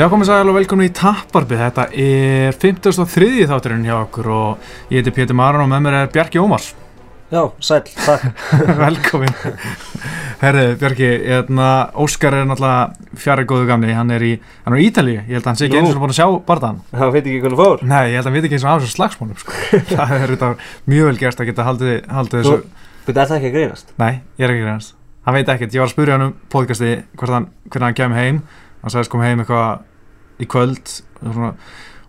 Já, komið sæl og velkomin í Tapparbi. Þetta er 53. þátturinn hjá okkur og ég heiti Pétur Maran og með mér er Bjarki Ómars. Já, sæl, takk. velkomin. Herri, Bjarki, hérna, Óskar er náttúrulega fjari góðu gamni. Hann er í, hann í Ítalíu. Ég held að hann sé ekki eins og búin að sjá barðan. Það veit ekki hvernig fór. Nei, ég held að hann veit ekki eins og af þessu slagsmálum, sko. það er mjög vel gerst að geta haldið, haldið Þú- þessu. Þetta er það ekki að greinast. Nei, ég er ekki reynast. Hann veit ekkert. Ég var að spyrja hann um podcasti hvort hann, hvernig hann kem heim. Hann sagðist kom heim eitthvað í kvöld svona,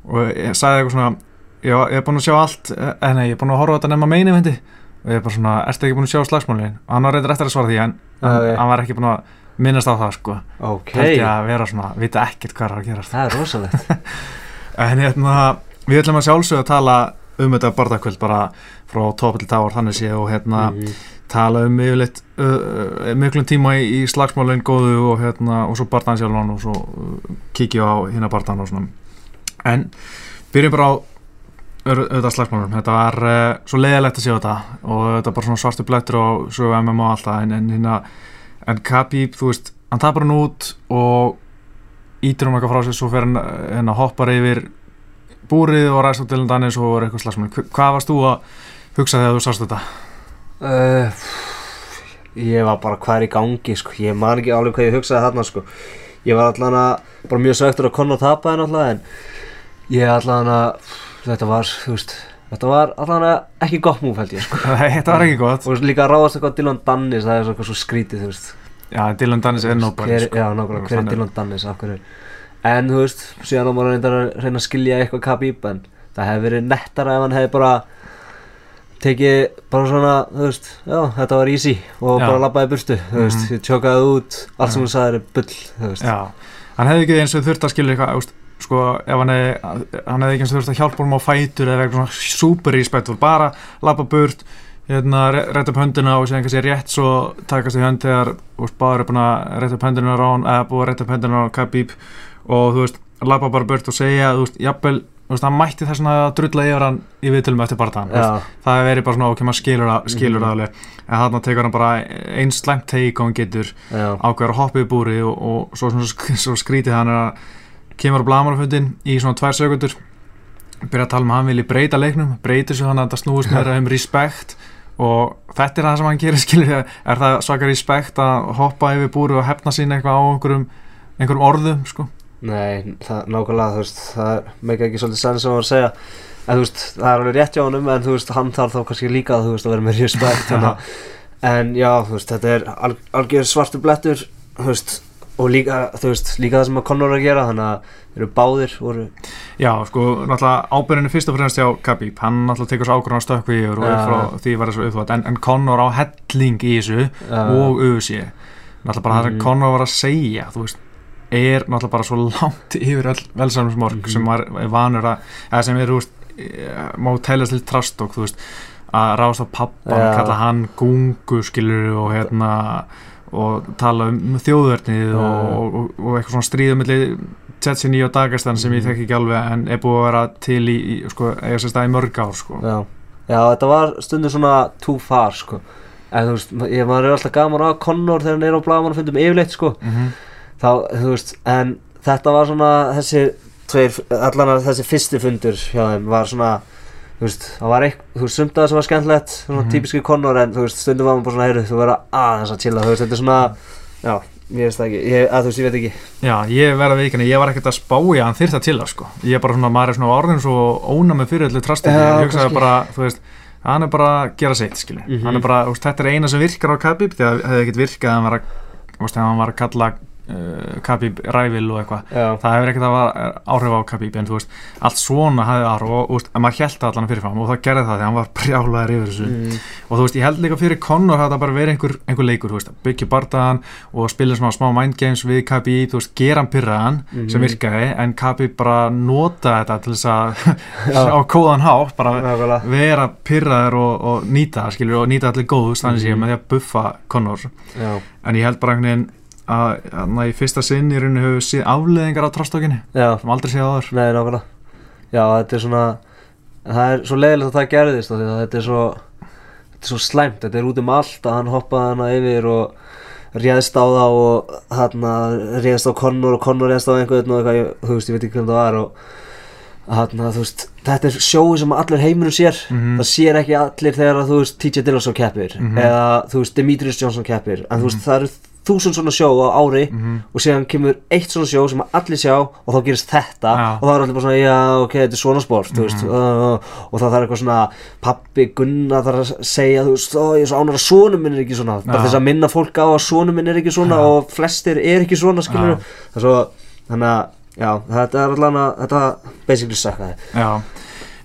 og ég sagði eitthvað svona já, ég er búin að sjá allt eh, nei, ég er búin að horfa þetta nema meini vendi og ég er bara svona, ertu ekki búin að sjá slagsmálin og hann var reyndar eftir að svara því en hann, Ok. hann var ekki búin að minnast á það sko Ok. held ég að vera svona, vita ekkert hvað er að gerast Það er rosalegt. en hérna, við ætlum að sjálfsögðu að tala um þetta barðakvöld bara frá topp til táar þannig sé og hérna Mhm. Tala um yfirleitt uh, miklum tíma í, í slagsmálinn góðu og, hérna, og svo barðan sjálfan og svo uh, kíkja á hérna barðan og svona. En byrjum bara á auðvitað slagsmálum þetta var uh, svo leiðilegt að sjá þetta og þetta bara svona svartu blettur og svo MMA og alltaf en, en hérna en Khabib, þú veist, hann tapar hann út og ítir hann eitthvað frá sig svo fer hann hérna hoppar yfir búrið og ræst á til Danis og er eitthvað slagsmál Hva- hvað varst þú að hugsa þegar þú sást þetta? Uh, ég var bara hvað er í gangi, sko. Ég man ekki alveg hvað ég hugsaði þarna, sko. Ég var allan að, bara mjög sögtur að konna og tapa það náttúrulega, en ég allan að, þetta var, þú veist, þetta var allan að ekki gott múf held ég, sko. Nei, þetta var ekki gott Og líka ráðast eitthvað Dylan Dannis, það er svo eitthvað svo skrítið, þú veist. Já, Dylan Danis er hver, sko. Já, nákvæmlega, hver er Dylan Dannis, af hverju En þú veist, síðan á maður reyndar að reyna að skilja eitthvað Khabib En það hefði verið nettara ef hann hefði bara tekið bara svona, þú veist, já, þetta var easy og Já. bara labbaði burtu, þú veist, Mhm. ég tjókaði út allt sem hún sagði er bull, þú veist Já, hann hefði ekki eins og þurft að skilja eitthvað sko, ef hann hefði hann hefði ekki eins og þurft að hjálpa honum á fætur eða eitthvað svona super respektful, bara labba burt, hérna, rétta upp höndina og séðan kannski rétt svo takast í hönd þegar, úst, báður er búin að rétta upp höndina á hann, eða búið að rétta upp höndina á Khabib og þú veist, labba bara burt og segja, þú veist, jafnvel þú veist, hann mætti þess að drulla yfir hann í viðtölum eftir barðan, það hefur verið bara svona, ok, maður skilur það, skilur Mhm. það alveg, en þarna tekur hann bara eins slæmt teik og hann getur ákveður að hoppa í búri og, og svo, svona, sk- svo skrítið hann er að kemur á blamarafundin í svona tvær sekundur byrja að tala um að hann vilji breyta leiknum breytir svo hann að þetta snúist meira um respekt og þetta er það sem hann gerir skilur er það svaka respekt að hoppa yfir búri og hefna sín eitthvað á einhverjum einhverjum orðum sko nei, það, nákvæmlega, þú veist, það meika ekki svolítið senn sem hann var að segja. En þú veist, það er alveg rétt hjá honum, en þú veist, hann þarf þá kannski líka, þú veist, að vera með respekt, að En já, þú veist, þetta er al algjör svartu blettur, þú veist, og líka, þú veist, líka það sem að Conor að gera, þannig að þeir eru báðir, voru, Já, sko, náttúrulega ábyrðinu fyrst og fremst hjá Khabib, hann náttúrulega tekur svo ákvörðan að stökkva í yfir og ja. frá því var á þessu og auðvitað náttúrulega bara það sem Mhm. Conor var að segja veist, er náttúrulega bara svo langt yfir velsamsmorg Mhm. sem var er vanur að, eða sem er, þú veist eh, má teljast til trastokk, þú veist að ráðast á pappan, Já. kalla hann gungu skilur og hérna og tala um þjóðverðnið Já. og, og, og eitthvað svona stríða milli Tjetsinni og Dagestan sem ég Mhm. þekki ekki alveg en er búið að vera til í, í sko, eiga sér stað í mörg ár sko. já, já, þetta var stundum svona too far, sko, en þú veist, ég, maður er alltaf gaman að Conor þegar hann er á blaman og fundum yfirleitt, sko, mm þá, þú veist, en þetta var svona, þessi tveir, allan að þessi fyrsti fundur hjá þeim var svona, þú veist, það var eitthvað, þú veist, sumt að það sem var skemmtilegt, svona Mhm. típiski Conor, en þú veist, stundum var maður bara svona, heyrðu, þú verður aðeins að chilla, þú veist, þetta er svona, já, ég veist það ekki, ég, að þú veist, ég veit ekki, Já, ég verða veikina, ég var ekkert að spá í að hann þyrta til það sko. Ég er bara svona, maður er svona orðin svo ónæmið fyrir öllu trasti Já, Ég hugsaði bara, þú veist, hann er bara að gera sitt, skilji Mhm. Hann er bara, þú veist, þetta er eina sem virkar á Khabib Þegar hefði ekkert virkað að hann var að, þú veist, ef hann var að kalla uh, Khabib ræfil og eitthvað. Það hefur ekkert að var áhrif á Khabib En þú veist, allt svona hafði áhrif og, veist, að maður held allan fyrirfram Og það gerði það því hann var brjálaður yfir þessu. Mm, og þú veist, ég held líka fyrir Conor að það bara verið einhver, einhver leikur, veist, byggja bardaðan og spila smá, smá mind games við Khabib, þú veist, gera hann pyrraðan Mhm. sem virkaði, en Khabib bara nota þetta til þess að á kóðan hátt, bara nákvæmlega, vera pyrraður og, og nýta skilur, og nýta allir góð, þannig Mhm. því að buffa Conor, já, en ég held bara einhvern veginn að, að í fyrsta sinn í rauninu hefur síð afleðingar á trástókinni, já, sem aldrei séð áður. Nei, nákvæmlega, já, þetta er svona, það er svo leiðilegt að það gerðist, að þetta er svo, þetta er svo slæmt, þetta er út um allt að hann hoppaði hana yfir og réðst á það og hérna réðst á Conor og Conor réðst á einhvern og eitthvað, þú veist, ég veit ekki hvernig það var og hérna, þú veist, þetta er sjói sem allir heiminum sér. Mhm. það sér ekki allir þegar að, þú veist, TJ Dillashaw keppir Mhm. eða, þú veist, Demetrius Johnson keppir. En þú veist, það eru þúsund svona sjó á ári Mhm. og síðan kemur eitt svona sjó sem allir sjá og þá gerist þetta Já. og þá er allir bara svona, já, ok, þetta er svona sport þú veist, uh, og þá þarf eitthvað svona pappi Gunnar þarf að segja þú veist, ég er svo ánar að sonum minn er ekki svona bara Já. þess að minna fólk á að sonum minn er ekki svona Já. og flestir er ekki svona, þannig að þetta er allan að, þetta basically sakkaði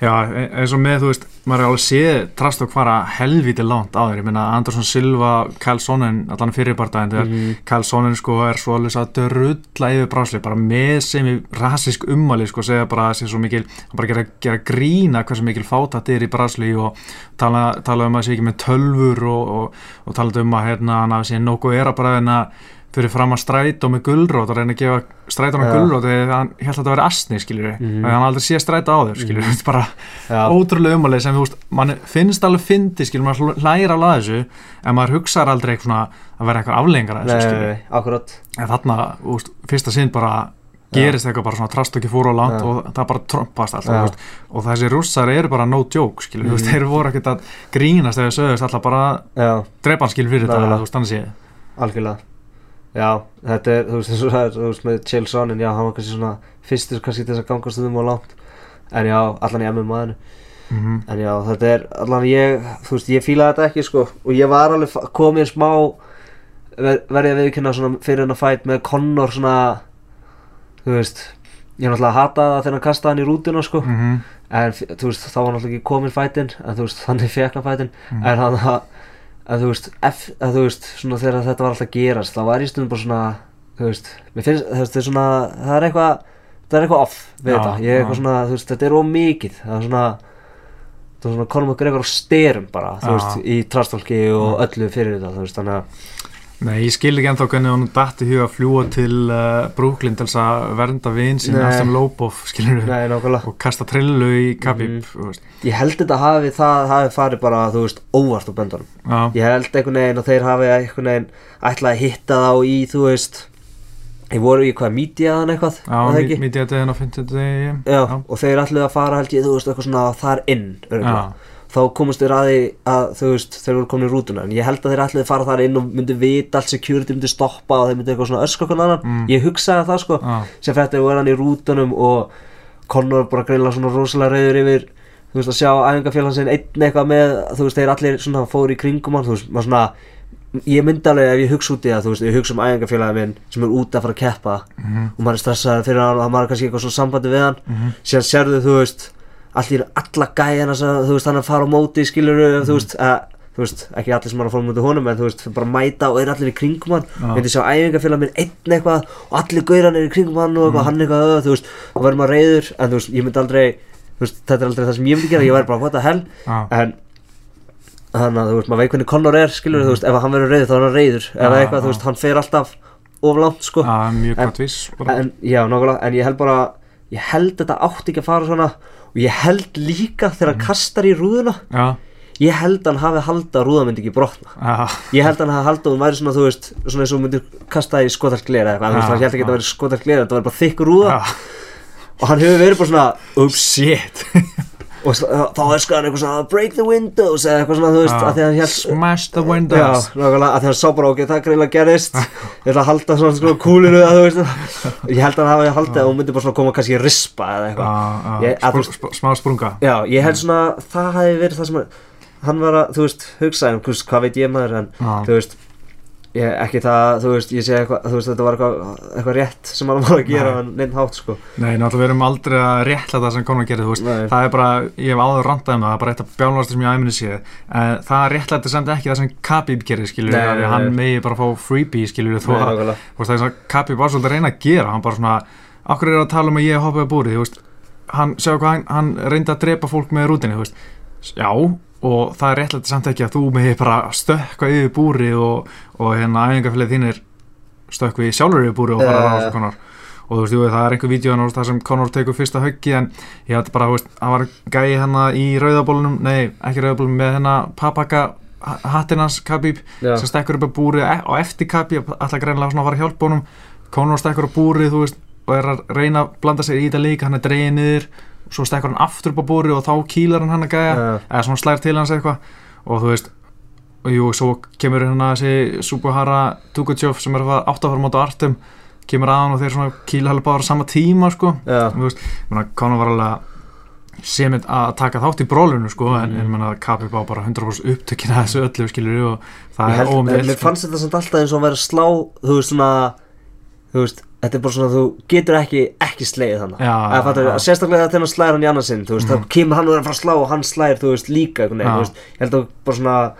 Já, e- eins og með, þú veist, maður er alveg séð trast og hvara helvíti langt á þér, ég minna Andersson Silva, Kyle Sonnen, allan fyrirbardaðin þegar Mhm. Kyle Sonnen sko er svo alveg að drulla yfir brásli, bara með sem í rasísk ummali sko, segja bara að sé svo mikil, bara gera, gera grína hversu mikil fátat er í brásli og tala, tala um að sé ekki með tölfur og, og, og tala um að hérna hann hafi sé nokkuð er að bara hérna fyrir fram að strætó með gullrót og reyna að gefa strætó með Já. gullrót þegar hann held að þetta veri asni skiljur Mhm. og hann aldrei sé strætó á þér skiljur mm bara já, ótrúlega umalið sem þú veist mann finnst alveg fyndi skiljur maður hlæra alveg að þessu en maður hugsar aldrei eitthvað svona að vera eitthvað aflengar að þessu skiljur nei, akkurat. En þarna, þú veist, fyrsta sinn bara gerist eitthvað bara svona trast ekki fór á langt Já. og það bara trompast alltaf þú veist, og þessi rússar eru bara no joke skiljur, þú veist, Mhm. þeir voru ekkert að grínast þegar sögust alltaf bara já, drepa hann skilur fyrir þetta, algjörlega já, þetta er, þú veist, eins og það er, þú veist, með Chael Sonnen, já, hann var kannski svona fyrstur kannski til þess að gangast um á langt. En já, allan í MMA-inu mm En já, þetta er allan ég, þú veist, ég fílaði þetta ekki sko. Og ég var alveg fa- komið smá ver, verði að viðkynna svona fyrir hennar fætt með Connor svona þú veist, ég náttúrulega hataði það þegar hann kastaði hann í rútuna sko. -hmm. en þú veist, þá var náttúrulega ekki komin fætinn en þú veist, þannig fekk hann fætinn Mhm. en hann að, að þú veist, ef, að þú veist, svona þegar þetta var alltaf gerast þá var ég stundum bara svona þú veist, mér finnst, þú veist, það er svona það er eitthvað, það er eitthvað off við Já, þetta, ég er eitthvað svona, þú veist, þetta er ómikið það er svona það er svona Conor McGregor á styrum bara, þú veist, í trastfólki og öllu fyrir þetta, þú veist, þannig að Nei, ég skil ekki ennþá hvernig hún dætti huga að fljúa til uh, Brooklyn til þess að vernda vin sín. Aston Lopov, skilur við nei, nákvæmlega og kasta trillu í Khabib Mhm. þú veist. ég held þetta hafi, það hafi farið bara, þú veist, óvart á böndunum Já, ég held einhvern veginn að þeir hafi einhvern veginn ætlað að hitta þá í þú veist ég voru í hvað mídjaðan eitthvað já, var það ekki? mítið að þetta á 50 degi Já, og þeir ætluðu að fara held ég þú veist eitthvað svona þar inn örugglega. Þá komust þeir að því að þú veist þeir voru komin í rútuna. En ég held að þeir ætluðu að fara þar inn og myndu vita allt security myndi stoppa og þeir myndu eitthvað svona öskra okkur annan. Mm. ég hugsaði það sko Já, sem fætti voru hann í rútunum og Conor bara greinlega svona rosalega reyður yfir þú veist að sjá æfingafélag sinn einn eitthvað með þú veist þeir allir svona fóru í kringum hann þú veist maður svona ég myndi alveg ef ég hugsa út í það þú veist ég hugsa um æfingafélagi minn sem er út að fara að keppa mhm, og maður er stressaður fyrir hann og maður er kannski eitthvað svona sambandi við hann. Mhm, síðan sérðu þú veist allir alla sem þú veist hann að fara á móti skilur þú veist að þú veist, ekki allir sem er að fara á móti honum en þú veist, bara mæta og er allir í kringum hann. Já. myndi sjá æfingafélag minn einn eitthvað og allir gauran er í kringum hann og eitthvað, hann eitthvað, þú veist, og verður maður reyður en þú veist, ég myndi aldrei, þú veist, þetta er aldrei það sem ég myndi gera, ég væri bara, what the hell? En þannig að þú veist, maður veit hvernig Conor er, skilur þú veist, ef hann verður ég ég og ég held líka þegar hann kastar í rúðuna. Já, ég held hann hafi halda að rúða myndi ekki brotna. Já, ég held hann hafi halda og hún væri svona, þú veist svona eins og hún myndir kasta í skotarklera eða eitthvað, hann held ekki að þetta væri skotarklera þetta væri bara þykk rúða. Og hann hefur verið bara svona, ups shit og þá öskur hann eitthvað svona break the windows eða eitthvað svona, þú veist, Já. að að held Smash the Já, windows nákvæmlega, að því hann sá bara ok, það greinlega gerist Ég ætla að halda svona sko kúlinu að þú veist. Ég held að hann haldið að hún myndi bara svona koma kannski í rispa eða Já, eitthvað já, þú spr- spr- smá sprunga. Já, ég held svona, það hafi verið það sem Hann var að, þú veist, hugsa um, veist, hvað veit ég maður En, Já, þú veist, ég, ekki það, þú veist, ég sé eitthvað Þú veist, þetta var eitthvað, eitthvað rétt sem hann var að gera. En neinn hátt, sko Nei, náttúrulega við erum aldrei að réttla það sem Conor gerir, þú veist Nei. Það er bara, ég hef áður randað um það, það er bara eitt af bjálnast sem ég æminni séð en það réttlættir samt ekki það sem Khabib gerir, Nei, nei, nei. hann megi bara fá freebie, að nákvæmlega. þú veist, það er svo að Khabib var svolítið að reyna að gera hann bara svona, okkur er að tala um að ég hoppaði búrið, þú veist hann, sjá hvað hann, hann reyndi að drepa fólk með rútinni, þú veist já, og það er réttlættir samt ekki að þú megi bara stökkva yfir búri og, og hérna æfingafélagið þínir stökkvi sjálfur yfir búri og fara að já. Conor og þú veist, jú, það er einhver vídeo þar sem Conor tekur fyrsta höggi en ég hætti bara, þú veist, hann var gæi hérna í rauðabólunum, nei, ekki rauðabólunum með hérna papaka hattin hans Khabib Já, sem stekkur upp á búri á eftir Khabib alltaf greinlega svona að fara að hjálpa honum. Conor stekkur á búri þú veist og er að reyna að blanda sér í þetta líka hann er dreigið niður svo stekkur hann aftur upp á búri og þá kýlar hann hann að gæja Já. eða svona slær til hans eitthvað og þú veist og jú, svo kemur hérna þessi Subuhara Tukuchov sem er að fara átt að fara móta Artem kemur að hann og þeir svona kýla hefur bara á sama tíma sko já, þú veist, Conor var alveg sem að taka þátt í brólunu sko, en Mhm. ég meina að Khabib á bara 100% upptökin að þessu öllu skilur og það Ég er en óumdeilt mér sko. fannst þetta samt alltaf eins og að vera að slá þú veist svona þú veist, þetta er bara svona þú getur ekki ekki slegið þannig Eða fattar, já. sérstaklega þegar hann slæðir hann í annarsinn þú veist, Mhm. þá kemur hann og er að fara að slá og hann slæðir þú veist líka Já. þú veist, ég held að bara svona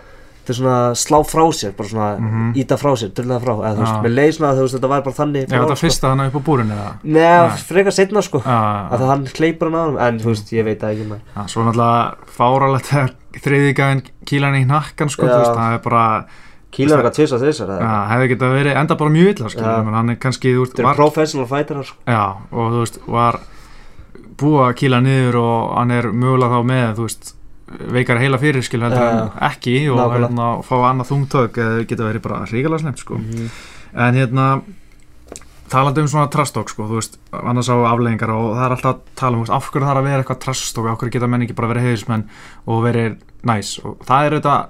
þetta er svona slá frá sér bara svona Mhm. íta frá sér, drullega frá eða þú veist, mér leið svona að þú veist, þetta var bara þannig Já, þetta fyrsta hann upp á búrinu eða Nei, Nei. frekar setna sko að það hann kleipur hann á hann en þú veist, ég veit það ekki það er Kýlar eitthvað tvis að þessar já, hefði getað verið enda bara mjög illa skilur, menn hann er kannski, þú veist, var, er professional fighter sko. já, og þú veist, var búið að kýla niður og hann er mögulega þá með, þú veist veikar heila fyrir skil heldur Já. en ekki og hérna, fá annað þungtök eða geta verið bara ríkala snemt sko. Mhm. en hérna talandi um svona trastók sko, þú veist, annars á afleggingar og það er alltaf að tala um, af hverju þarf að vera eitthvað trastók, af hverju geta menn ekki bara verið heiðismenn og verið næs og það er auðvitað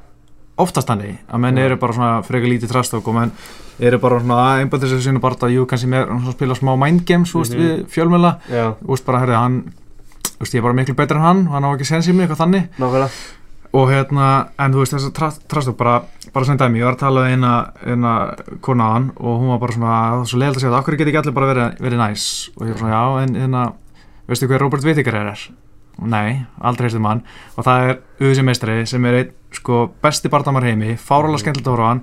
oftast hannig að menn eru bara svona frekar lítið trastók og menn eru bara svona að sína bara að jú kannski með svona spila smá mind games veist, Mhm. við fjölmjöla, veist bara, herrið, hann veist, ég er bara miklu betur en hann, hann á ekki sens í mig eitthvað þannig. Nákvæmlega. Og hérna, en þú veist þess að trastokk bara, bara sem dæmi, ég var að tala við eina, eina kona á hann og hún var bara svona, það var svo leiðilegt að segja það, okkur get ekki allir bara verið, verið næs? Og ég var svona, já, en hérna veistu hver Robert Whittaker er? Nei, aldrei heist um hann og það er auðvitað meistari sem er einn sko besti barndamar heimi, fárálega skemmtilegt að horfa hann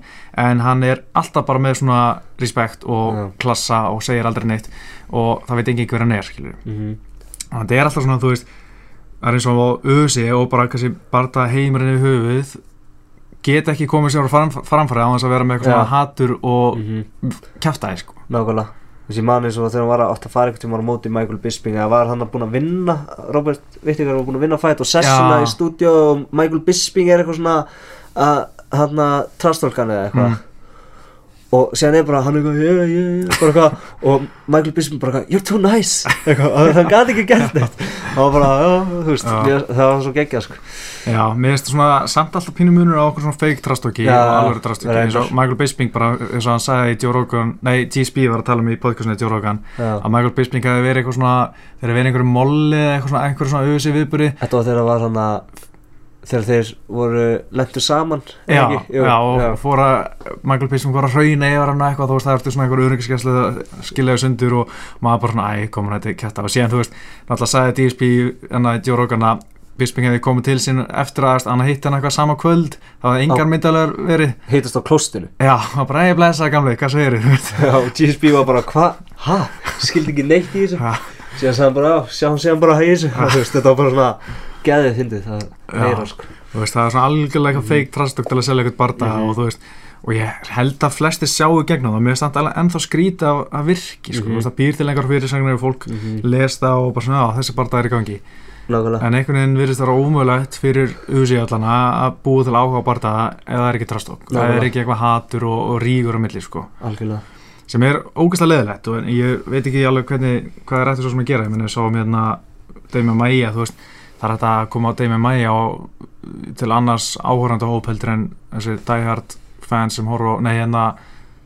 en hann er alltaf bara með svona respekt og Já. klassa og segir aldrei neitt og það veit enginn hver hann er, skilur Mhm. þannig að þetta er alltaf svona, þú veist það er eins og ösi og bara kannski barða heimurinn í höfuð geta ekki komið sér framfæri á þess að vera með eitthvað svona hatur og Mhm. kjaftaði sko. Nákvæmlega Þessi mann eins og þegar hann var átt að fara eitthvað tíma á móti Michael Bisping eða var hann að búin að vinna Robert Vittingar var búin að vinna fætt og sessuna í stúdíu og Michael Bisping er eitthvað svona að hann að trastolkan eða eitthvað Mm. Og síðan er bara hann eitthvað yeah, yeah, yeah, bara eitthvað og Michael Bisping bara eitthvað you're too nice. Eitthvað og hann gæti ekki gert neitt. Og bara já þú veist mér, það var svo geggjað sko. Já, mér finnst það svona samt alltaf pínu munur á okkur svona fake trastóki og alveg trastóki eins og Michael Bisping bara eins og hann sagði í Joe Rogan nei, GSP var að tala um í podcastinu Joe Rogan já. að Michael Bisping hefði verið eitthvað svona þegar verið einhverju molli eða eitthvað svona einhverju svona þegar hann þeir voru lentur saman Já? Jú, já, og fór að Michael Bisping fór að hrauna yfir hann eitthvað þú veist það ertu svona einhver öryggiskeslu skiljaði sundur og maður bara svona æ, komin þetta er kætta og síðan þú veist, náttúrulega sagði DSP en að Joe Rogan að Bisping hefði komið til sín eftir að hann hitti hann eitthvað sama kvöld það var engar Já. myndalegar verið Hittast á klostinu já, það bara æ, blessa gamli, hvað segir þið Já, og GSP var bara, hva? Hæ? Skildi ekki neitt í þessu Já. Síðan sagði hann bara, já, sjá hann síðan bara í þessu Þetta var bara svona geðið fyndið það meira sko. Veist, það er svona algjörlega eitthvað fake trastök til að selja eitthvað barda Mhm. og þú veist og ég held að flesti sjáu gegnum það. Mér er samt alveg ennþá skrítið að, að virki sko, þú veist, það býr til einhver fyrirsagnir og fólk les það og bara svona, já, þessi barda er í gangi. Nákvæmlega. En einhvern veginn virðist það ómögulegt fyrir UC allana að búa til áhuga á barda ef það er ekki trastók, ef það er ekki eitthvað hatur og, og rígur á milli sko. Algjörlega. Sem er ógæslega leðilegt og ég veit ekki alveg hvernig, hvað er eftir svo sem að gera. Ég meni, svo hérna Demi Maia þú veist, það er hægt að koma á Demi Maia og, til annars áhórandi hópheldur en þessi diehard fans sem horfa, nei hérna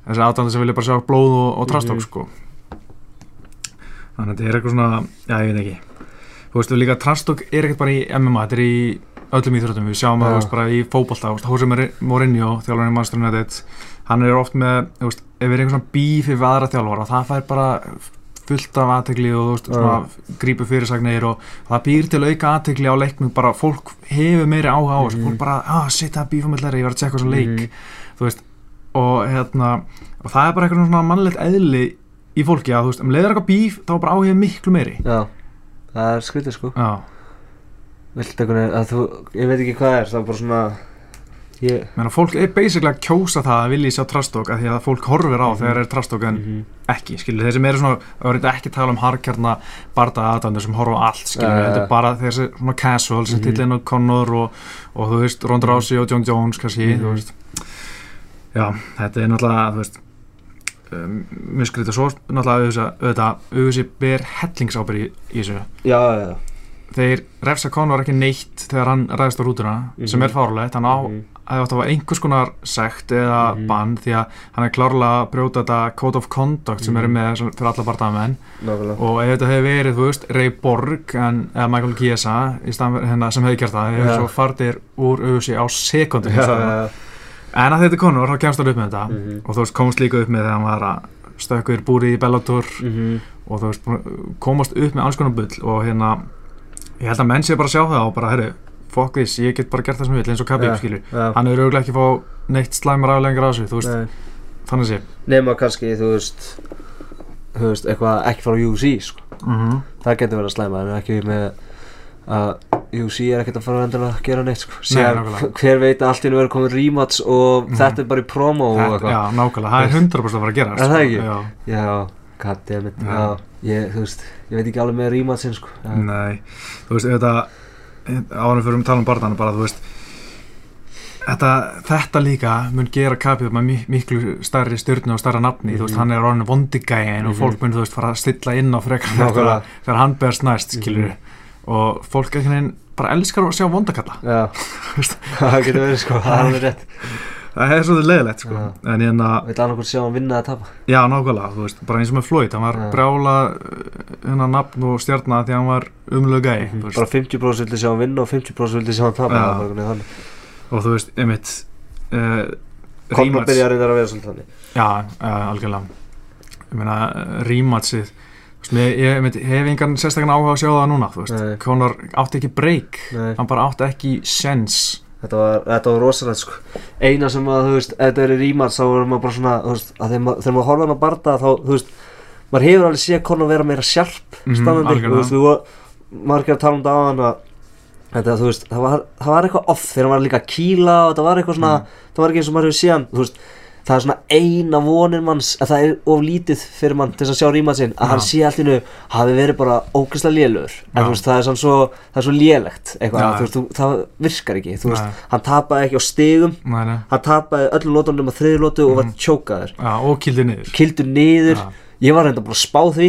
þessi aðdæmdi sem vilja bara sjá blóð og, og trastók Mhm. sko þannig að þetta er eitthvað svona já ég veit ekki þú veist, og líka trastók er ekkert bara í MMA þetta er í öllum íþróttum, við sjáum Já. það þú veist, bara í fótbolta, þú veist, Jose Mourinho þjálfarinn í Manchester United, hann er oft með þú veist, ef er einhver svona bífi við aðra þjálfara, það fær bara fullt af aðtegli og svona grípu fyrirsagnir og það býr til auka aðtegli á leiknum, bara fólk hefur meiri áhuga á þessu, Mhm. fólk bara, ah, shit, það er bífa með ég var að tjekka þessu leik, Mhm. þú veist og hérna, og það er bara eitthvað svona mannlegt eðli í fólki að þú veist, um leiður eitthvað bíf, þá er bara áhuga miklu meiri. Já, það er skrítið sko. Vilt einhvern veginn að þú, ég veit ekki hvað er Það er bara svona ég Menna, fólk er basically að kjósa það að vilja sjá trastók að því að fólk horfir á Mhm. þegar er trastók en Mhm. ekki, skilur, þeir sem eru svona er ekki að tala um harkjarna barda aðdandur sem horfa á allt, skilur, ja, þetta er bara þessi svona casual sem Mhm. tillinn á Connor og, og þú veist, Ronda Rousey og John Jones kannski, Mhm. þú veist já, þetta er náttúrulega, þú veist um, mjög skrítið, svo náttúrulega auðvitað, auðvitað, ber hellingsábyrg í, í þessu já, já, já þeir refsa Connor ekki neitt þegar hann ræðist á rútuna sem Mhm. er fárulegt, hann á Mhm. Að þetta var einhvers konar sekt eða Mhm. bann því að hann er klárlega að brjóta þetta code of conduct sem Mhm. eru með sem- fyrir alla nákvæmlega og ef þetta hefði verið, þú veist, Ray Borg en, eða Michael fyrir hennar sem hefði gert það, Já. hefði svo fardir úr auðvisi á sekundu já, en að þetta Conor, þá kemst hann upp með þetta Mhm. og þú veist, komst líka upp með þegar hann var að stökkur búri í Bellator Mhm. og þú veist, komast upp með alls konar bull og hérna ég held að menn sé bara að sjá það og bara, herru, fuck this, ég get bara gert það sem ég vil eins og Khabib, Já. skilur já hann hefur auðvitað ekki fá neitt slæmar aflengar á þessu, þú veist, Nei. þannig sé nema kannski, þú veist þú veist, eitthvað ekki fara á UFC sko. mm -hmm. það getur verið að slæma en ekki með að UFC er ekkert að fara endilega að gera neitt sko. Síðan, nákvæmlega. hver veit að allt í hennu verið komið rematch og Mhm. þetta er bara í promo og Já, eitthvað nákvæmlega, það er 100% að fara að gera Er það ekki? Já, já, goddammit Já. já, ég, þú veist, ég veit ekki alveg með rematchin sko. já. nei, þú veist, þetta árum fyrir um tala um barðana bara, þú veist þetta, þetta líka mun gera kapið með mi- miklu stærri stjórnu og stærra nafni, þú veist, Mhm. hann er orðinu vondigæin og Mhm. fólk mun, þú veist, fara að stilla inn á frekar Nákvæmlega. þegar, hann berst næst, skilur Mhm. og fólk einhvern veginn bara elskar að sjá vondakalla já, það getur verið sko, það er alveg rétt það er svolítið leiðilegt, sko. Já. en hérna, veit annað hvort sjá hann vinna að tapa. Já, nákvæmlega, þú veist, bara eins og með Floyd, hann var Já. brjála hennar nafn og stjarnar því að hann var umlög gæi, þú veist, bara 50% vildi sjá hann vinna og 50% vildi sjá hann tapa veginn og þú veist, einmitt uh, þannig Conor byrjar að reyna að vera svolítið þannig. Já, uh, algjörlega. Ég meina, rímatsið ég einmitt, hef engan sérstakann áhuga að sjá það núna. Conor átti ekki break, Nei. hann bara átti ekki sens, Þetta var, þetta var rosalegt sko Eina sem að, þú veist, ef þetta er í rímans þá er maður bara svona, þú veist, að þegar maður, þegar maður horfa hann að barda þá, þú veist maður hefur alveg séð Conor vera meira sjarp Mhm, spennandi, algjörlega. þú veist, við var margir að tala um þetta á hann að þetta, þú veist, það var, það var eitthvað off þegar var líka að kýla og þetta var eitthvað svona Mhm. það var ekki eins og maður hefur séð hann, þú veist það er svona eina vonir manns að það er of lítið fyrir mann til að sjá rímansinn að hann Já. sé allt í nu hafi verið bara ógeðslega lélugur en Já. þú veist, það er svo, það er svo lélegt eitthvað, Já. þú það virkar ekki. Veist, hann tapaði ekki á nei, hann tapaði öllum lótunum á þriði lótu og var Mhm. tjókaður já, og kildi niður, kildur niður, ég var reynda bara að spá því.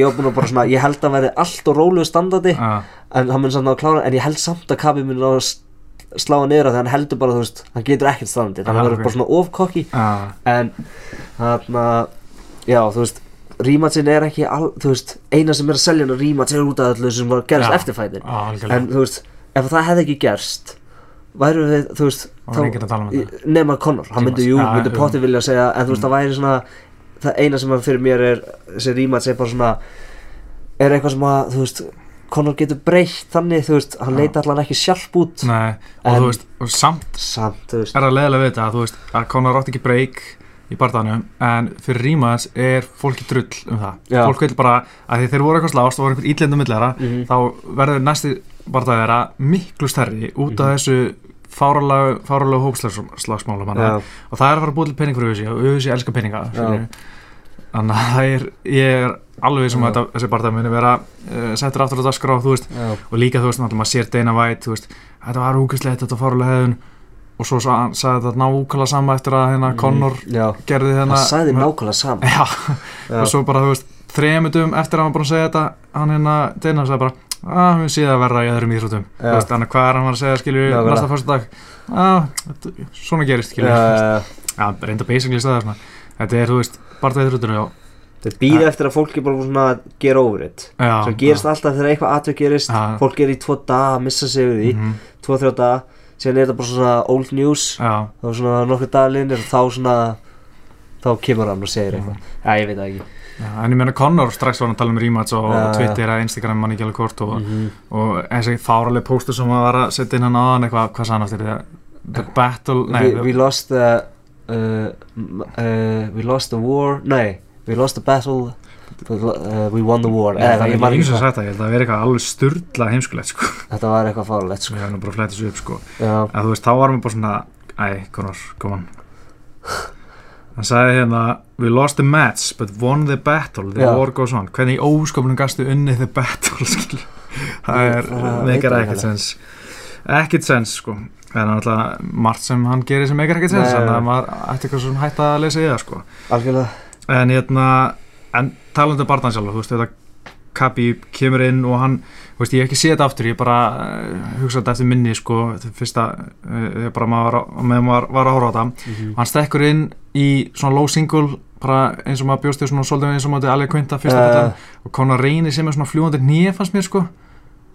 Ég var búin að bara svona, ég held að verði allt og rólegu standandi já, en hann en ég held samt að Kabi mun ná að s- slá hann niður af því hann heldur bara, þú veist, hann getur ekkert standandi þannig að hann verður ok. bara svona ofkokki já, en þarna já, þú veist Rímatsin er ekki, al, þú veist, eina sem er að selja hann Rímats er út af öllu sem var gerst Já. eftir fætin já, algjörlega, en þú veist, ef það hefði ekki gerst væru við, þú veist Það að um nema Conor, hann myndi, jú, Já, myndi um. potti vilja segja en þú veist, Mm. það væri svona það eina sem að fyrir mér er þessi Rímats er bara svona er eitthvað sem að, þú veist Conor getur breytt þannig, þú veist, hann leita allan ekki sjálf út nei, og En- þú veist, og samt samt, veist er það leðilega við þetta að þú veist að Conor átti ekki break í barðanum en fyrir Rímas er fólki drull um það Já. fólk vil bara að því þeir voru eitthvað slást og voru einhvern ítlendum millera Mhm. þá verður næsti barðað þeirra miklu stærri út af Mhm. þessu fáralega, fáralega hópslagsmálum og það er að fara að búið til pening fyrir auðvisi og auðvisi elskar skilurðu. Þannig að það er ég er alveg sem Já. að þessi barðað muni vera uh, settur aftur á dagskrá þú veist. Já, og líka þú veist náttúrulega maður sér Dana White þú veist, þetta var úkislega þetta fárulega hefðun og svo sa- hann sagði þetta nákvæmlega sama eftir að hérna Conor já, gerði hann hérna sagði nákvæmlega saman já, og svo bara þú veist þrejumundum eftir að hann var búin að segja þetta hann hérna Dana sagði bara að við séð að verða í öðrum íþrótum þú veist þannig hvað er hann var að segja skilju næsta fyrsta dag að svona gerist skilju já, reynda basically staðar svona. Þetta er þú veist bara íþrótunum já. Þeir býða eftir að fólk er bara svona gera over it já sem gerist alltaf þegar eitthvað atveg gerist Já. fólk er í tvo daga að missa sig við því Mhm, tvo, þrjá daga. Síðan er þetta bara svona old news. Já. Þá er svona nokkur dagalinn og þá svona þá kemur hann og segir eitthvað. Já, ég veit það ekki. Já, en ég meina Conor strax var hann að tala um rematch og Já, já. Twitter eða Instagram mann ekki alveg hvort og, Mhm. og þessi fáraleg póstur sem hann var að setja inn hann aðan eitthvað, hvað sann aftur? The battle, nei, we, we lost the uh, uh, we lost the war nei, we lost the battle we, lo- uh, we won the war. Nei, eða, það er ekki eins og sagt það, ég held að það vera eitthvað alveg sturdla heimskulegt sko, þetta var eitthvað fárlegt sko. Sko. ég hef nú bara flætt þessu upp sko. Já, að þú veist, þá varum við bara svona Æ, Conor, come on. Hann sagði hérna We lost the match but won the battle. The Já. war goes on. Hvernig í óskopnum gastu unni the battle skil Það er, Það veit ég ekkert ekki. sens. Ekkert sens sko En náttúrulega margt sem hann gerir sem meikar ekkert sens Nei. Þannig að maður ætti eitthvað sem hætta að lesa í það sko algjörlega En hérna En talandi um barðan sjálf Þú veist þetta Kabi kemur inn og hann þú veist, ég hef ekki séð þetta aftur, ég bara uh, hugsaði þetta eftir minni sko, þetta fyrsta uh, bara maður meðan maður var að horfa á þetta Mhm. hann stekkur inn í svona low single bara eins og maður bjóst í svona svolítið eins og maður alveg kvinta fyrsta Eh. uh, og konar reynir sem er svona fljúandi nýja fannst mér sko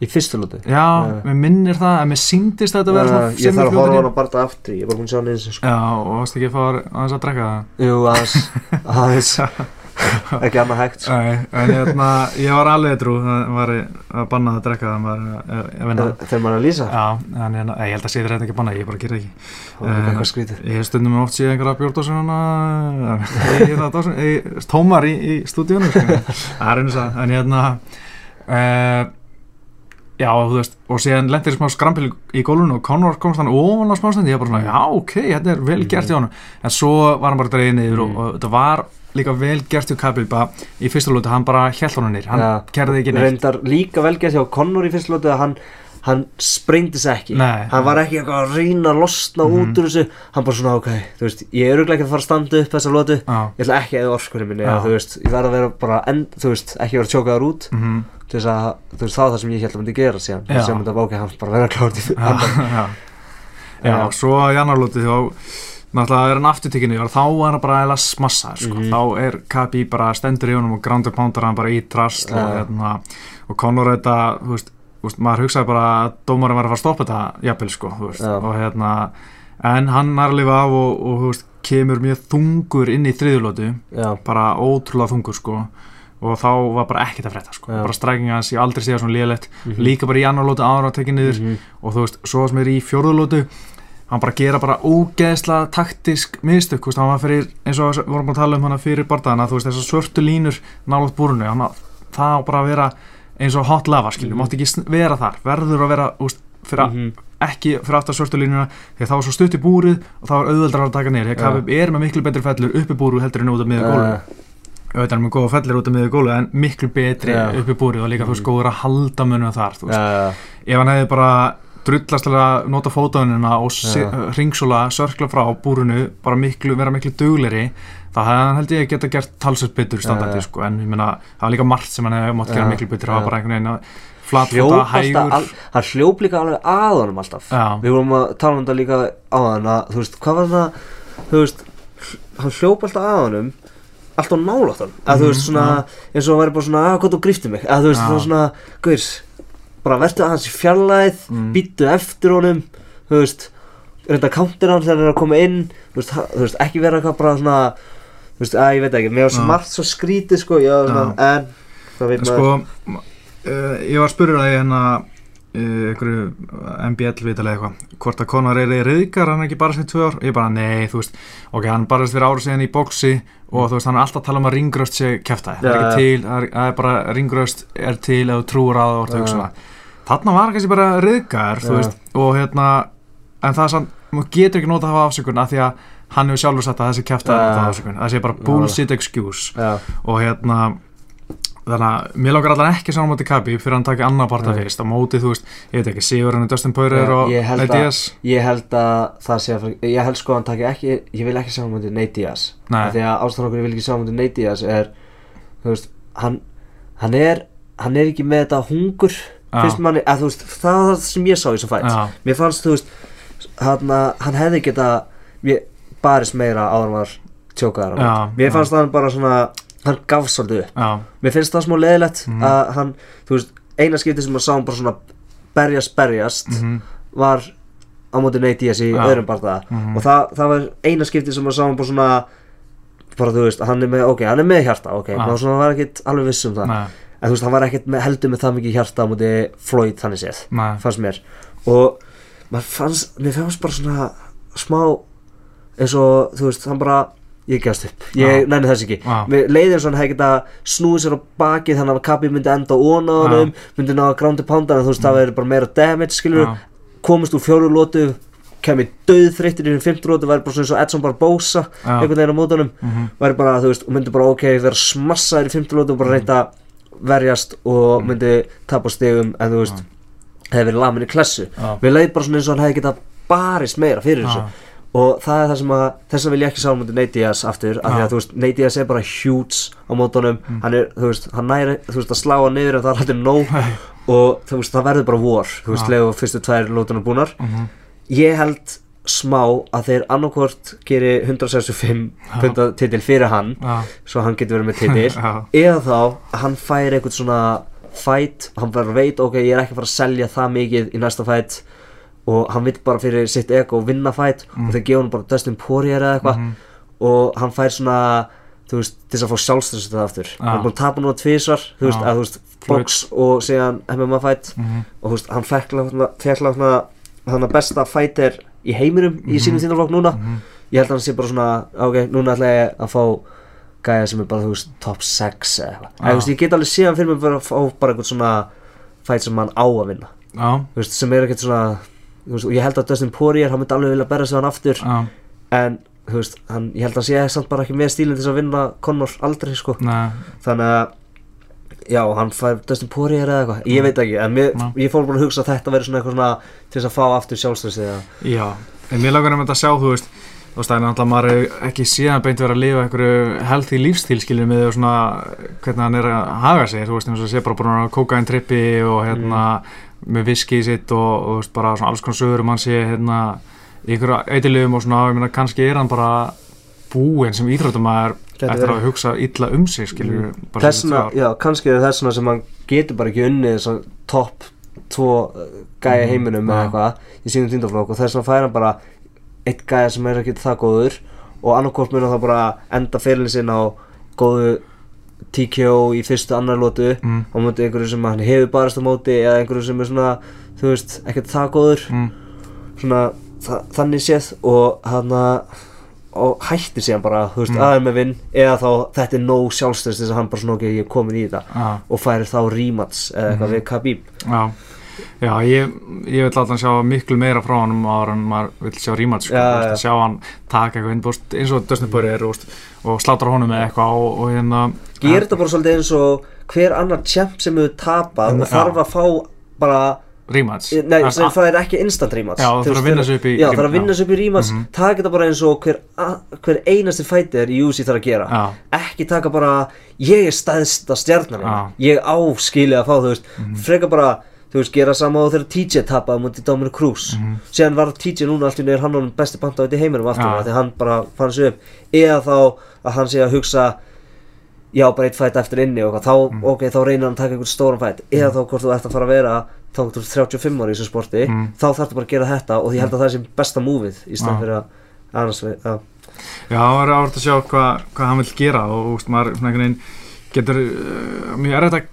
í fyrstu lóti já, Eh. mér minnir það en mér síndist þetta að vera svona ég þarf að horfa hana bara aftur ég er bara búin að sjá hann eins sko. já, og varst ekki að fá aðeins að drekka það jú, aðeins ekki annað hægt sko. Nei, en hérna, ég var alveg trú það var að banna að drekka það að- að vinna þegar maður er að lýsa Já, en hérna, ég held að sé þetta ekki að banna, ég bara það ekki Eh, eitthvað skrítið Ég stundum oft séð einhverja í, tómar í, í stúdíunum sko. en hérna uh, já, þú veist og síðan lendir smá skrampil í gólunum og Conor komst hann ofan á smástund ég er bara svona, já, ok, þetta er vel gert hjá hann en svo var hann bara dreigð niður og, Mm. og þetta var líka vel gert hjá Kabilba í fyrsta lúti, hann bara hjælt hann nýr hann Já. gerði ekki neitt reyndar líka velgerð hjá Connor í fyrstu lóti að hann hann sprengdi sig ekki Nei. hann var ekki eitthvað að reyna að losna Mhm. út úr þessu hann bara svona ok, þú veist, ég er auðvitað ekki að fara að standa upp þessa lótu Já, ég ætla ekki að eða orkunni minni Já. eða, þú veist, ég verð að vera bara end, þú veist, ekki vera tjókaðar út mhm til þess að, þú veist, það það sem ég held að myndi gera síðan, Já. sem myndi að bóka hann bara vera klárt í já, já. já, svo í annar lúti þá náttúrulega er hann afturtíkinni og þá er hann bara eða smassa sko. Mhm. þá er KB bara stendur í honum og ground and pounder hann bara í trast og, Já. hérna, og Conor þetta þú veist, veist, maður hugsaði bara að dómarinn var að fara að stoppa þetta jafnvel sko, þú veist, Já. og hérna en hann er að lifa af og, og veist, kemur mjög þungur inn í þriðulótu já, bara ótrúlega þungur sko og þá var bara ekkert að frétta sko. Já. bara strækinga hans, ég aldrei séð svona liðlegt Mhm. líka bara í annar lótu áður að tekja niður Mhm. og þú veist, svo sem er í fjórðulótu hann bara gera bara ógeðsla taktisk mistök, þú veist, hann var fyrir eins og við vorum bara að tala um hana fyrir bardaðana þú veist, þessar svörtu línur nálaðt búrunu hann, það á bara að vera eins og hot lava, skiljum, Mhm. mátti ekki sn- vera þar verður að vera, þú veist, fyrir Mhm. ekki fyrir aftar svörtu línuna, því að það var svo stutt í búrið og það var auðveldrar að taka niður, því að. KVB er með miklu betri fellur uppi búru heldur en út af miða gólum auðvitað með góða fellir út af miða gólu en miklu betri Já. uppi búrið og líka veist Mhm. góður að halda munum þar, já, ef hann hefði bara drullast til að nota fótaunina og Já. ringsóla sörkla frá búrunu bara miklu, vera miklu dugleri hefði hann held ég geta gert talsveit betur standandi Já. sko, en ég meina það var líka margt sem hann hefði mátt gera miklu betur það var bara einhvern veginn að flatfóta, hægur hann hljóp líka alveg að honum alltaf við vorum að tala um þetta líka hann að, þú veist, hvað var það þú veist, hann hljóp alltaf að honum alltaf nálátt hann að þú veist Mhm, svona, eins og hann væri bara svona að hvað þú grýfti mig, að þú veist, það var svona guðs, bara verður aðeins í fjarlæð Mm. býttu eftir honum þú veist, reynda counter hann þegar hann er að koma inn þú veist, þú veist ekki vera eitthvað bara svona þú veist, að ég veit ekki, mér var svo margt svo skrítið sko, já, svona, en það veit maður. sko, uh, ég var að ég hérna uh, einhverju MBL vitalega eitthvað. Hvort að Conor er í reyðgar, hann er ekki bara sem tvö ár? Ég bara, nei, þú veist, ok, hann barðist fyrir ára síðan í boxi og þú veist, hann er alltaf að tala um að ringröst sé kæfta, það er ekki til það er, bara, ringröst er til ef þú trúur að það og Já. hugsa það. Þarna var kannski bara reyðgar, þú veist og hérna, en það er samt maður getur ekki notað að hafa afsökun af því að hann hefur sjálfur sagt að þessi kæfta þannig að mér langar allan ekki saman móti Kabi fyrir að hann taki annar parta fyrst. Á móti þú veist, ég veit ekki, Sigur hann Dustin Poirier og Nate Diaz. Ég held að það sé að ég held sko að hann taki ekki ég vil ekki sjá hann mútið Nate Diaz. Því að ástæðan okkur ég vil ekki sjá hann mútið Nate Diaz er þú veist, hann hann er, hann er ekki með þetta hungur fyrst manni, að þú veist, það var það sem ég sá í þessum fætt Já. mér fannst, þú veist hann, hann hefði geta barist meira áður var tjókaðar Já, mér fannst hann bara svona hann gaf svolítið upp já, mér finnst það smá leðilegt Mhm. að hann, þú veist, eina skipti sem maður sá hann bara svona berjast berjast mhm, var á móti Diaz í Já. öðrum barða Mhm. og það, það var eina skipti sem maður sá hann bara svona bara þú veist, hann er með, ok, hann er með hjarta ok, Já. maður svona var ekkit alveg viss um það nei, en þú veist, hann var með, heldur með það mikið hjarta á móti Floyd þannig séð, nei fannst mér og fannst, mér fannst bara svona smá eins og, þú veist, hann bara ég gefst upp, ég nenni þess ekki. Leiði hann hefði geta snúið sér á bakið þannig að Kabi myndi enda á ón á honum myndi ná að grándi pánda en þú veist, það verður bara meira damage, skilur komist úr fjóru lótu kemur döðþreyttir í þeim 15 róti væri bara svona eins og Edson Barbosa Já. einhvern veginn á mótunum. Mhm. væri bara, þú veist, og myndi bara ok, vera smassaður í 15 róti og bara reynda að verjast og Mhm. myndi tapa stegum en þú veist, hefði verið lamin í klessu. Já. við leið bara svona eins og hann hefði getað barist meira fyrir þessu. Og það er það sem að þess að vil ég ekki sá mútið Nate Diaz aftur af því að þú veist, Nate Diaz er bara huge á mótunum, Mm. hann er, þú veist, hann næri þú veist, að slá hann niður en það er alltaf nóg og þú veist, það verður bara vor þú veist, Já. legu fyrstu tvær lótunar búnar Mhm. ég held smá að þeir annarkvort geri 165 punda titil fyrir hann Já. svo hann getur verið með titil Já. eða þá að hann fær eitthvað svona fight, hann bara veit ok, ég er ekki að fara að selja það mikið í næsta fight og hann vill bara fyrir sitt ego vinna fight Mm. og þeir gefa hann bara Dustin Poirier eða eitthvað Mhm. og hann fær svona þú veist, til þess að fá sjálfstressu þetta aftur Já. hann er búin að tapa núna tvísvar þú veist, Já. að þú veist, box og síðan MMA fight Mhm. og þú veist, hann fekk hérna þannig besta fighter í heiminum í sínum þínarflokk núna Mhm. ég held að hann sé bara svona ok, núna ætla ég að fá gæja sem er bara, þú veist, top 6 eða eitthvað. Eða, þú veist, ég get alveg síðan fyrir mig bara að fá bara eitthvað svona fight sem hann á að vinna Já. þú veist, sem er ekkert svona veist, og ég held að Dustin Poirier, hann myndi alveg vilja berra sig hann aftur. Já. en, þú veist, hann, ég held að sé samt bara ekki með stílinn til að vinna Conor aldrei, sko. Nei. þannig að já, hann fær Dustin Poirier eða eitthvað. Ég veit ekki, en mér, ég fór bara að hugsa að þetta verður svona eitthvað svona til þess að fá aftur sjálfstressið eða Já, en mér langar um þetta að sjá, þú veist þú veist, það er náttúrulega maður er ekki síðan beint verið að lifa einhverju healthy lífstíl skiljum með svona hvernig hann er að haga sig, þú veist, eins og sé bara búin að kókain trippi og hérna með viski sitt og, og bara svona alls konar sögur um hann sé hérna í einhverju eitthilugum og svona, ég meina, kannski er hann bara búinn sem íþróttumæður eftir að hugsa illa um sig, skiljum mm. bara þessna, já, kannski er þessna sem hann getur bara ekki unnið þess að topp tvo uh, gæja Mhm, heiminum eða já. eitthvað í sínum tíndaflokk og þess vegna fær hann bara eitt gæja sem er ekki það góður og annarkort mun hann þá bara enda fyrirlin sinn á góðu TKO í fyrstu annar lótu mm, á móti einhverju sem hann hefur barast á móti eða einhverju sem er svona, þú veist, ekkert það góður. Mm, svona þa þannig séð og hann og hætti síðan bara, þú veist, Mm. aðeins með vinn eða þá þetta er nóg sjálfstöðst þess að hann bara svona ok, ég er komin í þetta já, og færi þá rematch eða eitthvað Mhm. við Khabib. Já Já, ég, ég vil alltaf sjá miklu meira frá hann áður en maður vil sjá rematch sko, já. að sjá hann taka eitthvað inn eins og Dustin Poirier og, og slátra honum með eitthvað og, og hérna Gerir þetta bara svolítið eins og hver annar champ sem hefur tapað og þarf að fá bara, rematch nei, sem það er ekki instant rematch Já, það þarf að vinna sig upp í Já, það þarf að vinna sig upp í rematch Mhm. taka þetta bara eins og hver, hver einasti fighter í UFC þarf að gera Já, ekki taka bara ég er stæðsta stjarnan Já. ég á skilið að fá þú veist Mhm. frekar bara þú veist gera sama og þegar TJ tapaði mútið Dominic Cruz Mhm. síðan var TJ núna allt í nefnir hann hann besti bandaveit í heiminum Já. ja. því hann bara fann sig upp eða þá að hann sé að hugsa já bara eitt fætt eftir inni og þá, Mhm. ok, þá reynir hann að taka einhvern stóran fætt eða þá hvort þú ert að fara að vera þá þú ert 35 ári í þessu sporti Mhm. þá þarf bara að gera þetta og ég held að það sé besta múfið í stað fyrir að annars við, já, já það er áhvert að sjá hvað hva hann vil gera og maður svona einhvern veginn getur uh, mjög erfitt að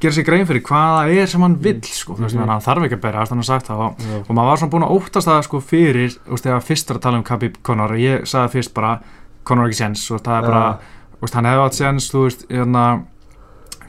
gera sér grein fyrir hvað það er sem hann vill sko, þú veist, Mhm. mm. hann þarf ekki að bera, hann har sagt það og, Já. og maður var svona búinn að óttast það sko fyrir, þú veist, þegar fyrst að tala um Khabib Conor, ég sagði fyrst bara Conor ekki séns og það er bara þú veist, hann hefði átt séns, þú veist, hérna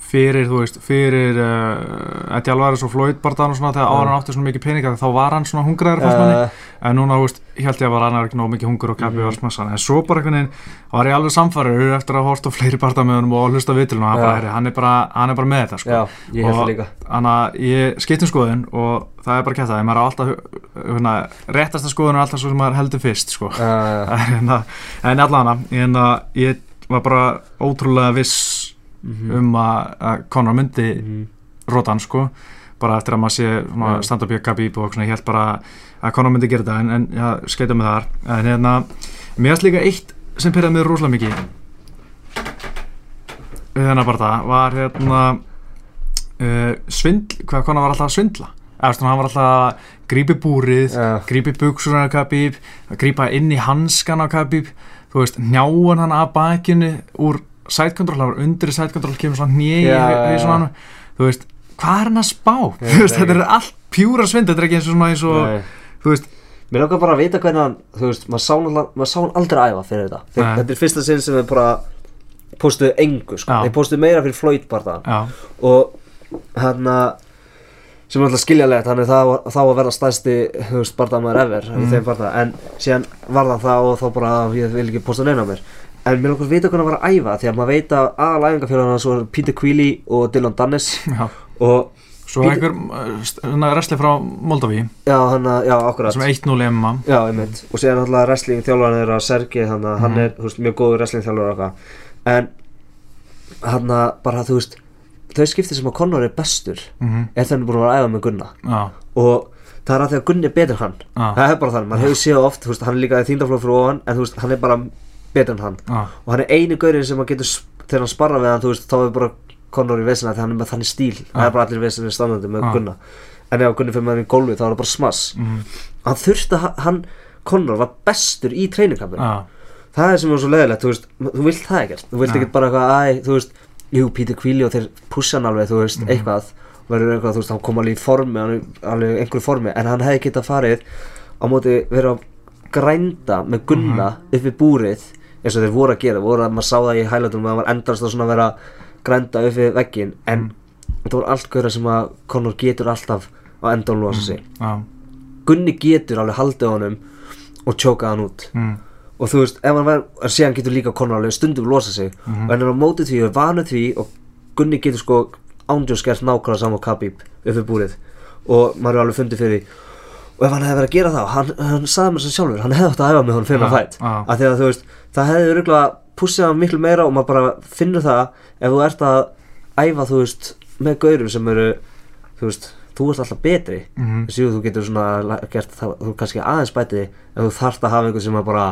fyrir, þú veist, fyrir uh, Eddie Alvarez og Floyd barðan og svona þegar ára hann átti svona mikið peninga þá var hann svona hungraður fannst manni. Uh, en núna, þú veist, ég held ég að var annar ekki nóg mikið hungur og kappi Mhm. var smassan en svo bara einhvern veginn var ég alveg samfæður eftir að horta fleiri honum og hlusta vitilum og hann, hann, er bara, hann er bara með þetta sko. já, ég held það líka. Þannig að ég skipt um skoðun og það er bara kæft að maður er alltaf hérna, réttasta skoðun er alltaf svo sem maður heldur fyrst sko. uh, en, en en að ég var bara ótrúlega viss Mhm. um að, Conor myndi Mhm. rótan sko bara eftir að maður sé svona, Já. stand up í Khabib og ég held bara að Conor myndi gera þetta en, en já, skeita með þar en hérna, mér erst líka eitt sem pyrraði mig rosalega mikið við þennan bara það var hérna uh, svindl, hvað Conor var alltaf að svindla svona hann var alltaf að grípi búrið Já. grípi buksurinn á að grípa inn í hanskan á Khabib þú veist, njáan hann að bakinu úr sætkontról, það var undir sætkontról kemur svona í Já, já, í svona hann þú veist, hvað er hann að spá þú veist, þetta er allt pjúra svind þetta er ekki eins og svona eins og þú veist, Mér langar bara að vita hvernig hann, þú veist, maður sá hann, maður sá hann aldrei æfa fyrir þetta. Nei. þetta er fyrsta sinn sem við bara postuðu engu, sko. Þeir postuðu meira fyrir Floyd bara það. Og hann að, sem er alltaf skiljalegt, hann er það, þá að verða stæðsti hugst bardamaður ever í Mm. þeim barða, en síðan var það það og þá bara, ég vil ekki posta neina á mér en mér langar að vita hvernig hann var að æfa því að maður veit að aðal æfingafélagana svo er Peter Queally og Dylan Dannis Já. og Svo Bíddu- einhver hérna wrestli frá Moldaví já, hann að, já, akkurat. Sem er 1-0 emma Já, einmitt, og síðan alltaf wrestling þjálfarinn þeirra Sergei, þannig að hann Mhm. er þú veist, mjög góður wrestling þjálfur og eitthvað. En hann að bara þú veist þau skipti sem að Conor er bestur Mhm. er þenni búin að vera að æfa með Gunna. Já, og það er að því að Gunni er betur hann. Já, það er bara þannig, maður hefur séð oft þú veist, hann er líka þýndaflóð fyrir ofan en þú veist, hann er bara betur en hann. Já, og hann er eini gaurinn sem að getur þegar hann sparra við hann, þú veist, þá er bara Conor í vesina þegar hann er með þannig stíl. Það er bara allir vesina standandi með Já. Gunna en ef Gunni fyrir með hann í gólfi þá er það bara smass. Mhm, hann þurfti að hann Conor var bestur í treiningkampinu já, það er sem er svo leðilegt, þú veist, þú vilt það ekkert. Þú vilt ekkert bara eitthvað, æ, þú veist jú, Peter Quilly og þeir pussa hann alveg, þú veist, Mhm. eitthvað. Verður eitthvað, þú veist, hann kom alveg í formi hann alveg í einhverju formi, en hann hefði getað farið á móti verið að grænda með gunna Mhm. upp við búrið eins og þeir voru að gera, voru að maður sá það í hælatunum að það var endast að svona vera að grænda upp við veggin, en Mhm. þetta voru allt gauðra sem að Conor getur alltaf á endan losa sig. Já, Gunni getur alveg haldið á honum og tjókað hann út. Mhm, og þú veist, ef hann var, en síðan getur líka Conor alveg stundum losa sig. Mhm. og hann er á móti því og vanur því og Gunni getur sko ándjós gert nákvæmlega saman Khabib uppi búrið. Og maður er alveg fundið fyrir því. Og ef hann hefði verið að gera það hann, hann sagði mér sem sjálfur, hann hefði átt að æfa með hann fyrir að fætt af því að þú veist, það hefði örgulega pussið hann miklu meira og maður bara finnur það ef þú ert að æfa þú veist, með gaurum sem eru þú veist, þú ert alltaf betri mhm, Sjú, þú getur svona gert það, þú kannski aðeins bæti en þú þarft að hafa einhver sem að bara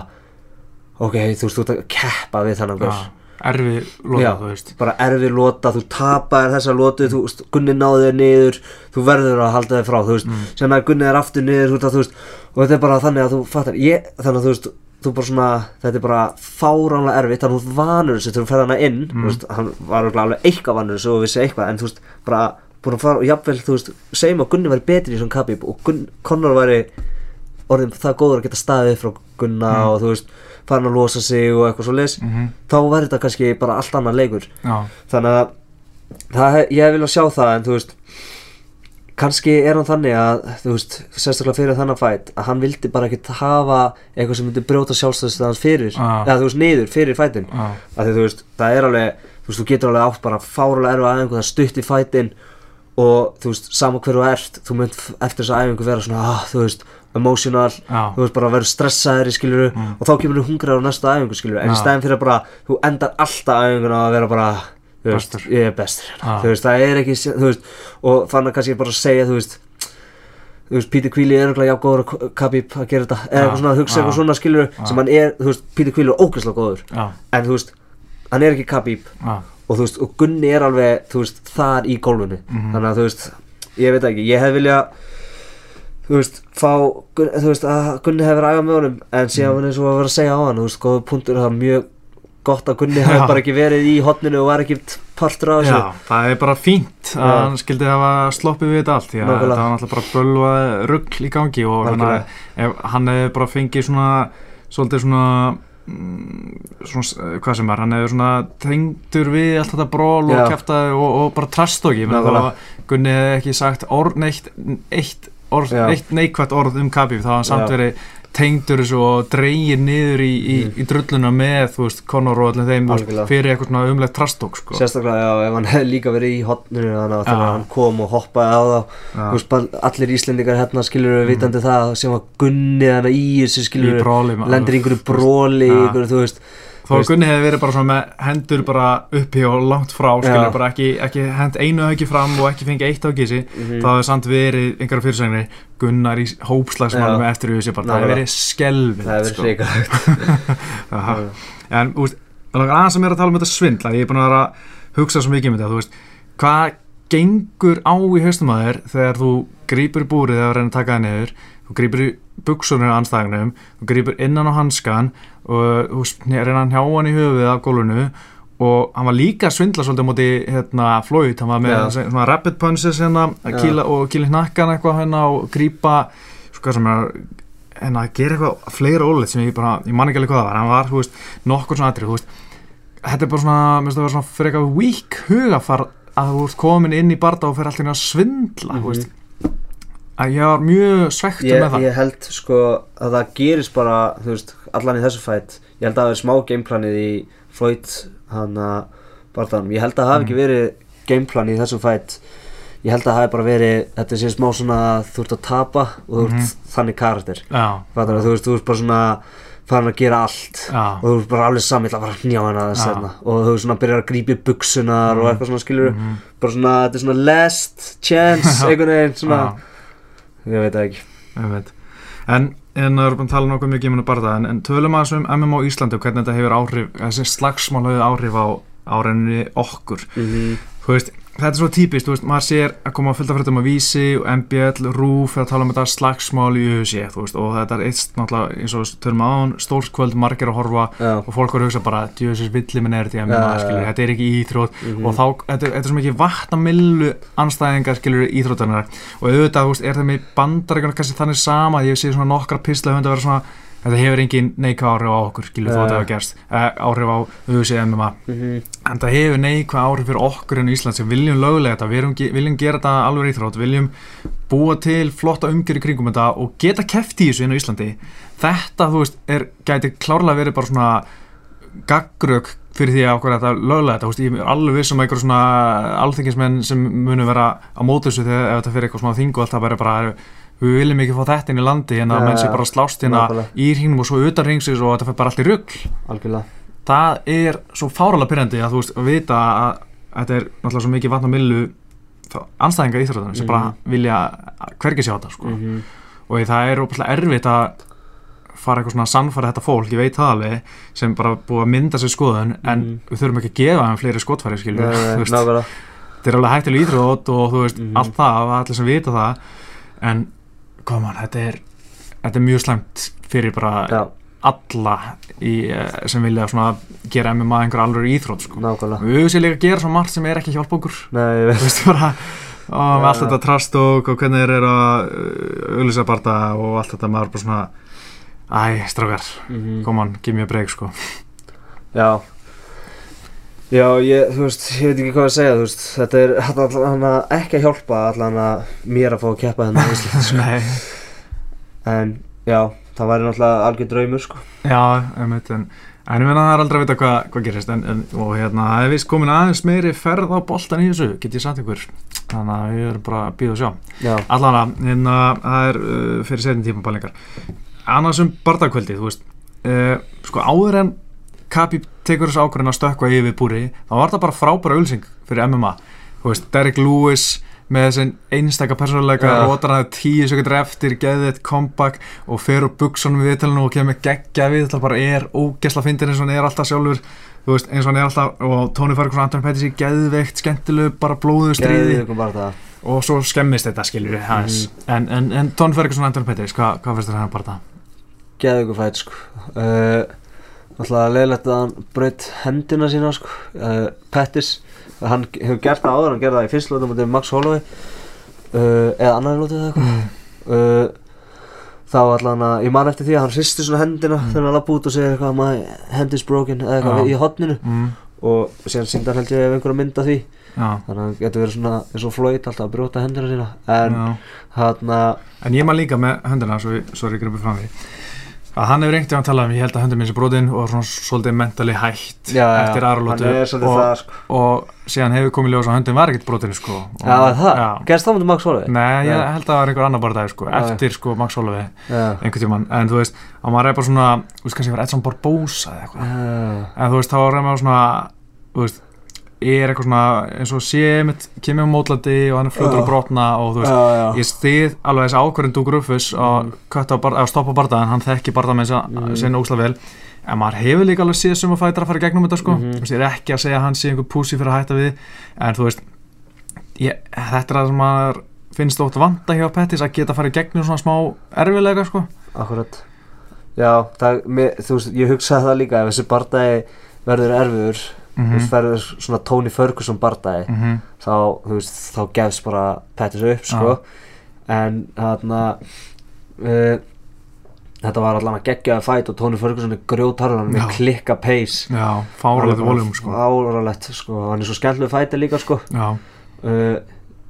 ok, þú veist, þú ert að keppa við þannig já, erfi loða, Já. þú veist bara erfið lota, þú tapar þessa lotu þú veist, Gunni náði þér niður þú verður að halda þér frá, þú veist Mm. sem að Gunni er aftur niður, að, þú veist og þetta er bara þannig að þú fattar ég, þannig að þú veist, þú bara svona þetta er bara fáránlega erfitt, þannig að þú vanur þessu þegar þú ferð hana inn, Mm. veist, hann var alveg eitthvað vanur þessu og vissi eitthvað, en þú veist, bara búin að fara og jafnvel, þú veist, segjum að Gunni væri betri í svona kapip og Gunn, Conor væri orðin það góður að geta staðið frá Gunna Mm. og þú veist, farin að losa sig og eitthvað svo leis, mhm, þá væri þetta kannski bara allt annað leikur já, þannig að það, ég vil að sjá það en þú veist kannski er hann þannig að þú veist, sérstaklega fyrir þennan fætt að hann vildi bara ekkert hafa eitthvað sem myndi brjóta sjálfstöðst hans fyrir Ah. eða þú veist, niður fyrir fættin já, að því þú veist, það er alveg þú veist, þú getur alveg átt bara fárulega erfa aðeins það stutt í fættin og þú veist, sama hver þú ert þú mynd eftir þessa æfingu vera svona ah, þú veist, emotional já, þú veist bara vera stressaður í skiluru Mm. og þá kemur þú hungrar á næsta æfingu skiluru en í Já. stæðin fyrir bara, þú endar alltaf æfinguna að vera bara, veist, ég er bestur Já. þú veist, það er ekki, veist og fann að kannski bara að segja, þú veist veist, Peter Quilly er eitthvað jágóður að Khabib að gera þetta, eða Já. eitthvað svona að hugsa Já. eitthvað svona skiluru Já. sem hann er, þú veist, Peter Quilly er ógeðslega góður en þú veist, hann er ekki Khabib og þú veist, og Gunni er alveg, þú veist, þar í gólfinu Mhm. þannig að þú veist, ég veit ekki, ég hef vilja þú veist, fá Gunni, þú veist, að Gunni hefur ægað með honum en síðan Mhm. mm. eins og að vera að segja á hann þú veist, góða punktur, það er mjög gott að Gunni hefur bara ekki verið í hotninu og var ekki partur af þessu já, það er bara fínt að Já. hann skildi hafa sloppið við þetta allt því að þetta var náttúrulega bara bölvað rugg í gangi og ef hann hefði bara fengið svona svolítið svona mm, svona, hvað sem er, hann hefur svona tengdur við allt þetta bról og Já. kæftaði og, og bara trastóki. Gunni hefði ekki sagt orð neitt, eitt, orð, eitt neikvætt orð um Khabib þá hafði hann samt verið tengdur þessu og dreigir niður í, í, Mm. í drulluna með þú veist, Conor og allir þeim Algjörlega. fyrir eitthvað svona umlegt trastók sko. sérstaklega já, ef hann hefði líka verið í hotninu þannig að þegar hann kom og hoppaði á þá þú veist, allir Íslendingar hérna skilur við Mm. vitandi það sem var Gunni þannig í þessu skilur maður. lendir í einhverju bróli, Já. einhverju, þú veist þó að Gunni hefði verið bara svona með hendur bara uppi og langt frá skilur bara ekki, ekki hend einu höggi fram og ekki fengið eitt höggi sig Mhm. þá hefði samt verið einhverja fyrirsagnir Gunnar í hópslagsmálum Já. eftir þessi bara, það Nákvæmlega. hefði verið skelvin það hefur verið Aha. en úst, aðeins sem er að tala um þetta svindla ég er búin að vera að hugsa svo mikið um þetta þú veist, hvað gengur á í haustum að þér þegar þú grípur í búrið eða reyna að taka það niður þú grípur í buksunir anstæðingnum þú grípur innan á hanskan og þú sn- reyna að njá hann í höfuðið af gólfinu og hann var líka að svindla svolítið á móti hérna Floyd, hann var með þessi- svona rapid punches hérna að kýla, og kýla hnakkan eitthvað hérna og grípa sko hvað sem er en að gera eitthvað fleira ólið sem ég bara, ég man ekki alveg hvað það var. Hann var, þú veist, nokkur svona atrið, þú veist. Þetta er bara svona, mér finnst það vera svona fyrir eitthvað weak hugafar að þú ert komin inn í barda og fyrir alltaf að svindla, Mhm. þú veist að ég var mjög svektur með það. ég held sko að það gerist bara þú veist, allan í þessu fætt ég held að það er smá gameplanið í Floyd hann að barðanum ég held að það hafi Mm. ekki verið gameplanið í þessum fætt ég held að það hafi bara verið þetta sé smá svona að þú ert að tapa og þú ert Mhm. þannig karakter. Fattar, þú veist, þú ert bara svona farin að gera allt já, og þú ert bara alveg samill að fara njá hana þess hérna og þú svona byrjar að grípa í buksunar og Mhm. eitthvað svona skilur Mhm. bara svona, þetta er svona last chance einhvern veginn svona, Já, ég veit ekki. Ég veit. En en það er búin að tala nokkuð mikið um hennar barða en, en tölum aðeins um MMO Íslandi og hvernig þetta hefur áhrif þessi slagsmál hefur áhrif á árenni okkur. Mm þú veist, þetta er svo típist, þú veist, maður sér að koma að fylgta fréttum á Vísi og MBL, RÚF er að tala um þetta slagsmál í UFC, og þetta er eitt náttúrulega, eins og tölum aðan, stórt margir að horfa Já, og fólk voru að hugsa bara, djöðsins villi minn er þetta þetta er ekki íþrótt. Mhm. og þá, þetta, þetta er svo mikið vatnamillu anstæðingar, skilur, íþróttanar og auðvitað, þú veist, er það með bandaríkjana kannski þannig sama, ég sé svona nokkra pisla að þetta hefur engin neikvæð áhrif á okkur, skilur, þó Já. þetta hefur gerst. Eh, áhrif á UFC MMA Mhm. en það hefur neikvæð áhrif fyrir okkur en Ísland sem viljum lögulega þetta, viljum, viljum gera þetta alveg íþrótt, viljum búa til flotta umgjör í kringum þetta og geta keft í þessu inn á Íslandi. Þetta, þú veist, er, gæti klárlega verið bara svona gaggrök fyrir því að okkur þetta lögulega þetta, þú ég er alveg viss um einhver svona alþingismenn sem munu vera á móti þessu þegar þetta fyrir eitthvað svona þing og alltaf bara, bara við viljum ekki fá þetta inn í landi en að Ja, menn sé bara að slást hérna nákvæmlega. í hringnum og svo utan ringsins og þetta fyrir bara allt í rugl algjörlega það er svo fáralega pyrrandi að þú veist að vita að þetta er náttúrulega svo mikið vatn á millu anstæðinga íþróttunum sem Mhm. bara vilja hvergi sjá þetta sko. Mhm. og það er ópæslega erfitt að fara eitthvað svona að sannfæra þetta fólk ég veit það alveg sem bara búið að mynda sér skoðun en Mhm. við þurfum ekki að gefa þeim fleiri skotfæri nákvæmlega þetta er alveg hættileg íþrótt og þú veist Mhm. allt það, allir sem vita það en koma, þetta er þetta er mjög slæmt fyrir bara Já, alla í, eh, sem vilja gera MMA einhver alveg íþrótt sko. nákvæmlega við höfum sér líka að gera svo margt sem er ekki hjálp okkur Nei, ég þú veit veist bara og með Já. allt þetta trastók og hvernig þeir eru að auðvisa barða og allt þetta maður bara svona æ, strákar, Mhm. kom on, give me a break sko Já Já, ég, þú veist, ég veit ekki hvað að segja, þú veist, þetta er allan að ekki að hjálpa allan að mér að fá að keppa þennan í Ísland, sko. Nei, En, já, það væri náttúrulega algjör draumur, sko. já, einmitt en, en ég meina það er aldrei að vita hvað hva gerist en, en, og hérna, það er vist komin aðeins meiri ferð á boltan í þessu, get ég sagt ykkur. Þannig að við erum bara að býða og sjá. Já, Allan að, hérna, það er uh, fyrir setjum tíma pælingar Annars um bardagkvöldið, þú veist uh, Sko áður en Kapi tekur þessu ákvörðin að stökkva yfir búri þá var það bara frábæra ölsing fyrir MMA Þú veist, Derek Lewis með þessin einstaka persónuleika rótar hann tíu sekundur eftir geðið eitt comeback og fer úr buksunum við viðtalinu og kemur geggja við þetta bara er ógesla fyndin eins og hann er alltaf sjálfur þú veist, eins og hann er alltaf og Tony Ferguson Anton Pettis í geðveikt skemmtilegu bara blóðu stríði það. og svo skemmist þetta skiljur við hans en, en, en Tón Ferguson Anton Pettis hvað, hvað finnst þér hann bara það? Geðið ykkur fætt, sko. Uh, náttúrulega leiðilegt að hann braut hendina sína, sko. Uh, Pettis, hann hefur gert það áður, hann gerði það í fyrst lótum mútið Max Holloway. Uh, eða annar lótið eða eitthvað. uh, þá allan að ég man eftir því að hann hristi svona hendina Mm. þegar hann lapp út og segir eitthvað my hand is broken eða eitthvað Já. í hotninu Mm, og síðan síndar held ég ef einhverja mynda því já, þannig að hann getur verið svona eins og flóit alltaf að brjóta hendina sína en já. hann en ég maður líka með höndina svo, svo að hann hefur einhvern tímann talað um ég held að höndin minn sé brotin og svona svolítið mentally hætt eftir aðra hann lótu er svolítið og, sko. og síðan hefur komið ljós að höndin var ekkert brotin sko. Og, já það, já. gerst það mútið Max Holloway? Nei, ég held að það var einhver annar barðaði sko, Já. eftir sko Max Holloway já, einhvern tímann, en þú veist, að maður er bara svona þú veist, kannski var Edson Barbosa eða eitthvað. Já, en þú veist, þá er maður svona þú veist, er eitthvað svona eins og sé mitt, kemur á mótlandi og hann er Já. að brotna og þú veist, já, já. ég stið alveg þessi ákvörðin Dúk Rufus að, mm. að stoppa bardaðan, hann þekki bardaðan Mm. mm. sinni ósla vel en maður hefur líka alveg séð sem að fæta að fara gegnum þetta sko, þú veist, ég er ekki að segja að hann sé einhver púsi fyrir að hætta við en þú veist, ég, þetta er sem maður finnst ótt vanda hjá Pettis að geta að fara gegnum svona smá erfilega sko akkurat já, það, mér, þú veist, ég hugsaði það líka ef þessi bardagi verður erfiður mm veist, verður svona Tony Ferguson bardagi -hmm. þá, þá gefst bara Pettis upp, sko. En þarna uh, þetta var gegja að fæt og Tony Ferguson er grjótarður með klikka pace. Já, fáralegt volum sko. Fáralegt, sko, hann er svo skemmtileg fæti líka, sko. Já, uh,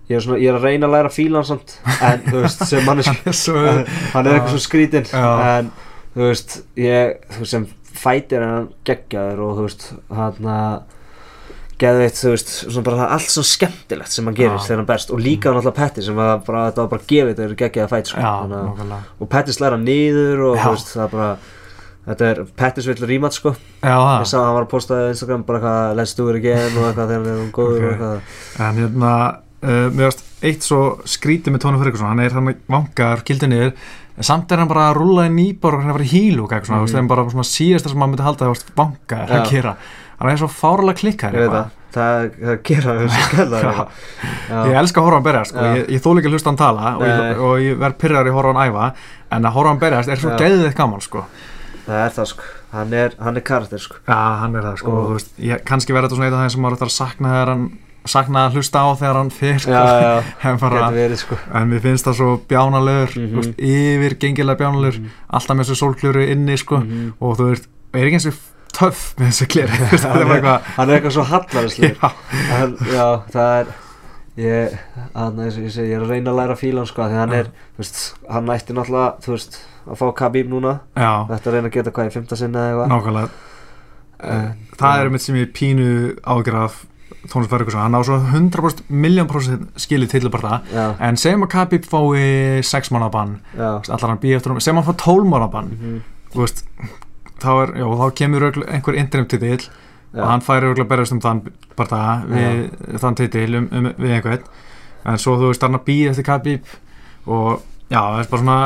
ég er, svona, ég er að reyna að læra að fíla hann samt en þú veist, sem manneski hann er svo hann er eitthvað svo skrítinn en þú veist, ég sem fætir hann geggjaður og þú veist, hann að geðveitt, þú veist, svona bara það allt svo skemmtilegt sem hann gerir Já. þegar hann berst. Og líka hann alltaf Petty sem var bara, þetta var bara gefið þegar geggjaða fæt sko. já, og Petty slæra niður og þú veist, það er bara þetta er Petty svill rímat sko. Já, ég sá að hann var að posta á Instagram bara eitthvað let's do it again og eitthvað þegar hann er góður Ok. og eitthvað. En hérna, uh, mér varst eitt svo skrítið með Tóni Ferguson, hann er hann vangar, kildi niður, en samt er hann bara að rúla í nýbor og hann er bara í hílu og eitthvað svona, veist, það er bara svona síðasta sem maður myndi halda að það varst vangar að Já. gera. Hann er svo fárlega klikkar það, það, það gera svo skella Ég elska að horfa hann berjast, sko, ég, ég þól ekki að hlusta hann tala og ég, og ég verð pyrrar í að horfa hann æfa, en að horfa hann berjast er svo Já. geðið gaman, sko. það er það sko. Hann er, hann er karakter sko. Já, hann er það, sko, Og- og veist, ég, kannski verður þetta svona eitt af þeim sem maður ætlar að sakna þegar hann, sakna að hlusta á þegar hann fyrir, sko, já, já, en sko En mér finnst það svo bjánalegur, Mhm. mm -hmm. yfir gengilega bjánalegur, Mhm. alltaf með þessu sólkljóru inni sko Mhm. og þú veist, er ekki eins og töff með þessu er hann, hann er eitthvað svo hallarislega já, hann, það er ég, hann, ég segi, ég er að reyna að læra að fíla hann sko því hann Já. er, veist, hann ætti náttúrulega þú veist, að fá Khabib núna já, þetta að reyna að geta hvað í fymta sinna eða eitthvað nákvæmlega, En- það er mitt sem ég pínu ágjör af Tónus Ferguson, hann á svo 100% miljón prosent skilið til bara. Það, já, en segjum að Khabib fái 6 mánu bann, allar hann býja eftir um, segjum að hann fá 12 mánu bann, þú veist, þá er, já, þá kemur einhver interim titill já, og hann færi örgulega berjast um þann bara það, við þann titil um, um, við einhvern. En svo þú veist hann að býða eftir Khabib og já, það er bara svona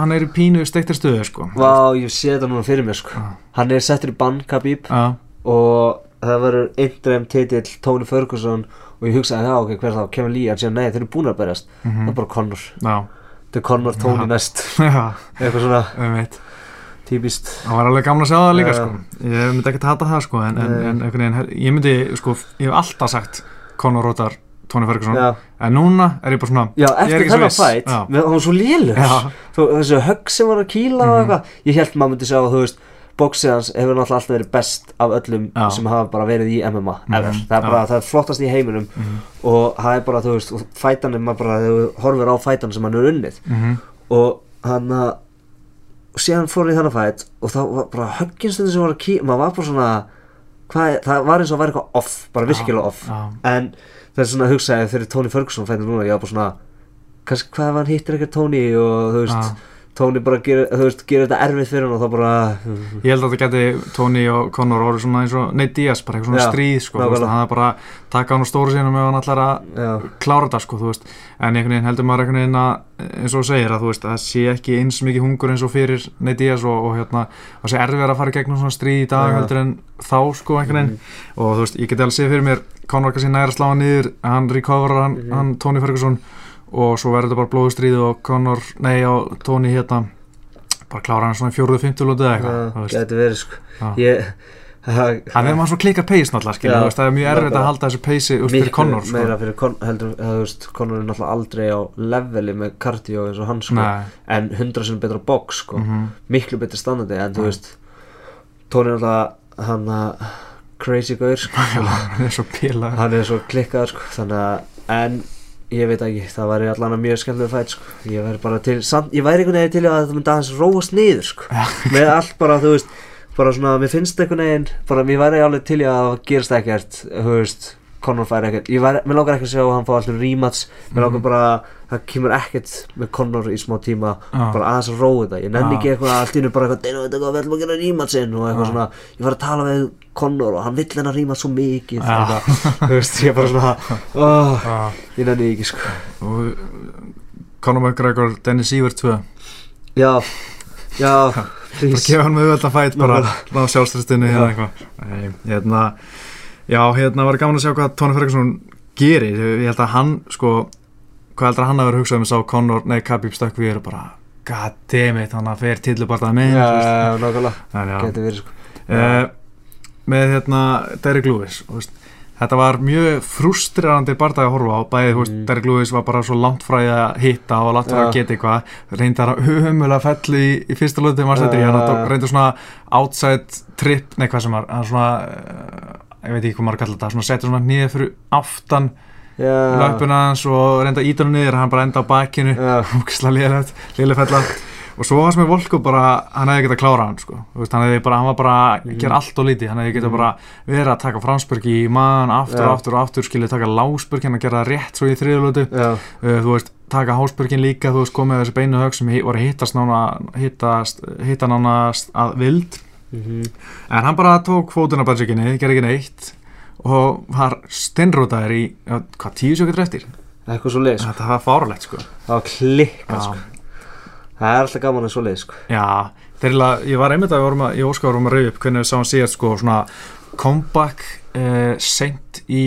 hann er í pínu steiktir stöðu sko. Vá, ég sé þetta núna fyrir mér sko. Hann er settur í bann Khabib. Og það verður eindreim titill Tony Ferguson og ég hugsaði, já ok, hver þá, Kevin Lee sér, nei, þeir eru búin að berjast. Það mhm, er bara Conor, já, þetta er Conor, Tony Já. næst eitthvað svona um típist. Það var alveg gaman að sjá það líka sko. Ég myndi ekki hata það sko en, en, en ég myndi sko ég hef alltaf sagt Conor Rótar Tony Ferguson. Já, en núna er ég bara svona já Ég er ekki svo viss. hann var svo lélur þessu högg sem var að kýla Mhm. eitthvað. Ég held maður myndi sjá, þú veist bóksið hans hefur náttúrulega alltaf verið best af öllum Já. sem hafa bara verið í MMA ever. Mhm, það er bara, já. það er flottast í heiminum mhm, og það er bara, þú veist, fætan er maður bara, þegar þú horfir á fætan sem hann er unnið. Mhm, og hann að og síðan fór hann í þannig fætt og þá var bara högginstundu sem var að kýla maður var bara svona hvað, það var eins og að vera eitthvað off bara virkilega off. en það er svona að hugsa fyrir Tony Ferguson fættir núna, ég var bara svona hvað ef hann hittir ekkert Tony og þú veist, Tony bara gerir, gerir þetta erfitt fyrir hann og þá bara Ég held að þetta geti Tony og Conor orðið svona eins og Nate Diaz, bara eitthvað svona Já, stríð sko, hann er bara að taka hann á stóru sínum ef hann ætlar að já, klára þetta sko, þú veist, en einhvern veginn heldur maður einhvern veginn að, eins og þú segir að þú veist, að það sé ekki eins mikið hungur eins og fyrir Nate Diaz og, og hérna, það sé erfið að fara gegnum svona stríð í dag Já. heldur en þá sko einhvern veginn, Mhm. og þú veist, ég geti alveg séð fyrir mér Conor kannski næra slá hann niður, hann recoverar hann, Mhm. hann Tony Ferguson og svo verður þetta bara blóðustríð og Conor, nei á Tony hérna bara klára hann svona fjóruðu, fymtu lótið eða eitthvað, veist. geti verið sko. Ég það- er maður svo klikkar pace náttúrulega, það er mjög erfitt að halda þessu pace upp fyrir Conor, sko. meira fyrir Con, heldur, eða, þú veist, Conor er náttúrulega aldrei á leveli með cardio eins og hann sko. Nei, en hundra sem betra box sko. Mhm, miklu betri standandi en þú veist Tony er náttúrulega hann að crazy gaur sko. Hann er svo klikkaður sko þannig að en ég veit ekki það væri allan að mjög skemmtilega fætt sko. Ég væri bara til samt, ég væri einhvern veginn til að það myndi aðeins róast niður sko. Með allt bara þú veist bara svona mér finnst einhvern veginn bara mér væri alveg til að það gerist ekkert þú veist Conor fær ekkert. Ég væri, mér langar ekki að sjá að hann fá alltaf rematch. Mér langar Mhm. bara það kemur ekkert með Conor í smá tíma. Já. bara aðeins að róa þetta. Ég nenni Já. ekki eitthvað allt í innu bara eitthvað "Deino, veit eitthvað, við ætlum að rematchin og Já. svona ég var að hann vill rematch svo mikið eitthvað, þú veist ég er bara svona oh, Já. ég nenni ekki sko. Og Conor McGregor, Dennis Siever 2 já já bara gefa hann með auðvitað fætt bara eða eitthvað. Nei, hérna, já, hérna var gaman að sjá hvað Tony Ferguson gerir. Ég held að hann, sko hvað heldur að hann hafi verið hugsað um að sá Conor, nei, Khabib stökk við eru bara, god damn it hann að fer tillubartað já, nákvæmlega. En já, geti verið sko. Uh, með hérna Derek Lewis og, veist, þetta var mjög frustrerandi barndagi að horfa á. Bæði, mm. Derek Lewis var bara svo langt því að hitta og láta það Já. að geta eitthvað. Reyndar að humulega felli í, í fyrsta lötu Já. hann. Reyndar svona outside trip nei hvað sem var svona, uh, ég veit ekki hvað maður kallar þetta svona setja svona nýðið fyrir aftan Já, löpuna hans og reynda ídunum niður. Hann bara enda á bakinu. Já, húkislega liðilegt, liðileg fella og svo var sem með Volko bara, hann hefði getað að klára hann sko, veist, hann hefði bara, hann var bara að Mhm. gera allt og lítið, hann hefði getað Mhm. bara verið að taka framspörk í mann, aftur og aftur og aftur skilja taka láspörk hann að gera það rétt svo í þriðulötu já, uh, þú veist, taka háspörkin líka þú veist, komið þessi beinu hög sem voru að hittast nána, hittast, hitta nánast að vild, mhm, en hann bara tók fótuna bæðsökinni, gerði ekki neitt og var steinrótaður í, hvað, tíu sjökkur eftir eitthvað svo leið, sko. þetta var fáralegt sko Það var klikka, Já. sko. Það er alltaf gaman að svo leið, sko. Já, þeirra, ég var einmitt að við vorum að, ég óskar vorum að rauð upp hvernig við sáum síðast sko svona comeback uh, seint í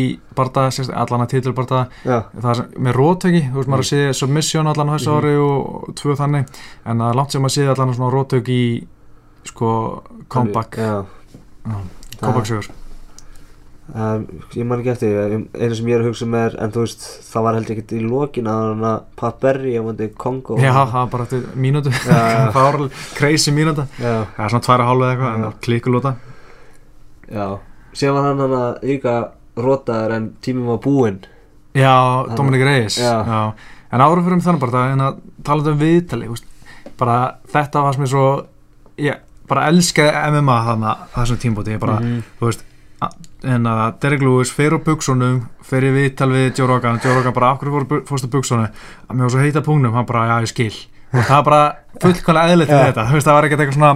sérst, allan að titilbarða Já, það er með rótöki, þú veist maður að sé submission allan á þessu Mhm. ári og tvö þannig en er langt sem að sé allan svona rótök í sko comeback. comeback sigur Um, ég man ekki eftir, einu sem ég er að hugsa um er, en þú veist, það var held ég ekkert í lokin að hann að Pat Berry á mandi Kongo. Já, það var bara eftir mínútu Já, já. fáral, crazy mínúta Já, það er svona tværa hálfa eða eitthvað, en Já. það klíkulóta já. Síðan var hann hann að líka rótaður en tíminn var búinn. Já, Það- Dominic Reyes Já. En árum fyrir um þannig bara en að tala um viðtali bara þetta var sem ég svo ég bara elskaði MMA þarna á þessum tímbúti, ég bara, Mhm. þú veist en að Derek Lewis fer á buksunum fer í viðtal við Joe Rogan Joe Rogan bara, af hverju fór, fórstu buksunum að mér var svo heita pungnum, hann bara, já ég skil. Og það var bara fullkvæmlega við Já. þetta, þú veist, það var ekkert eitthvað svona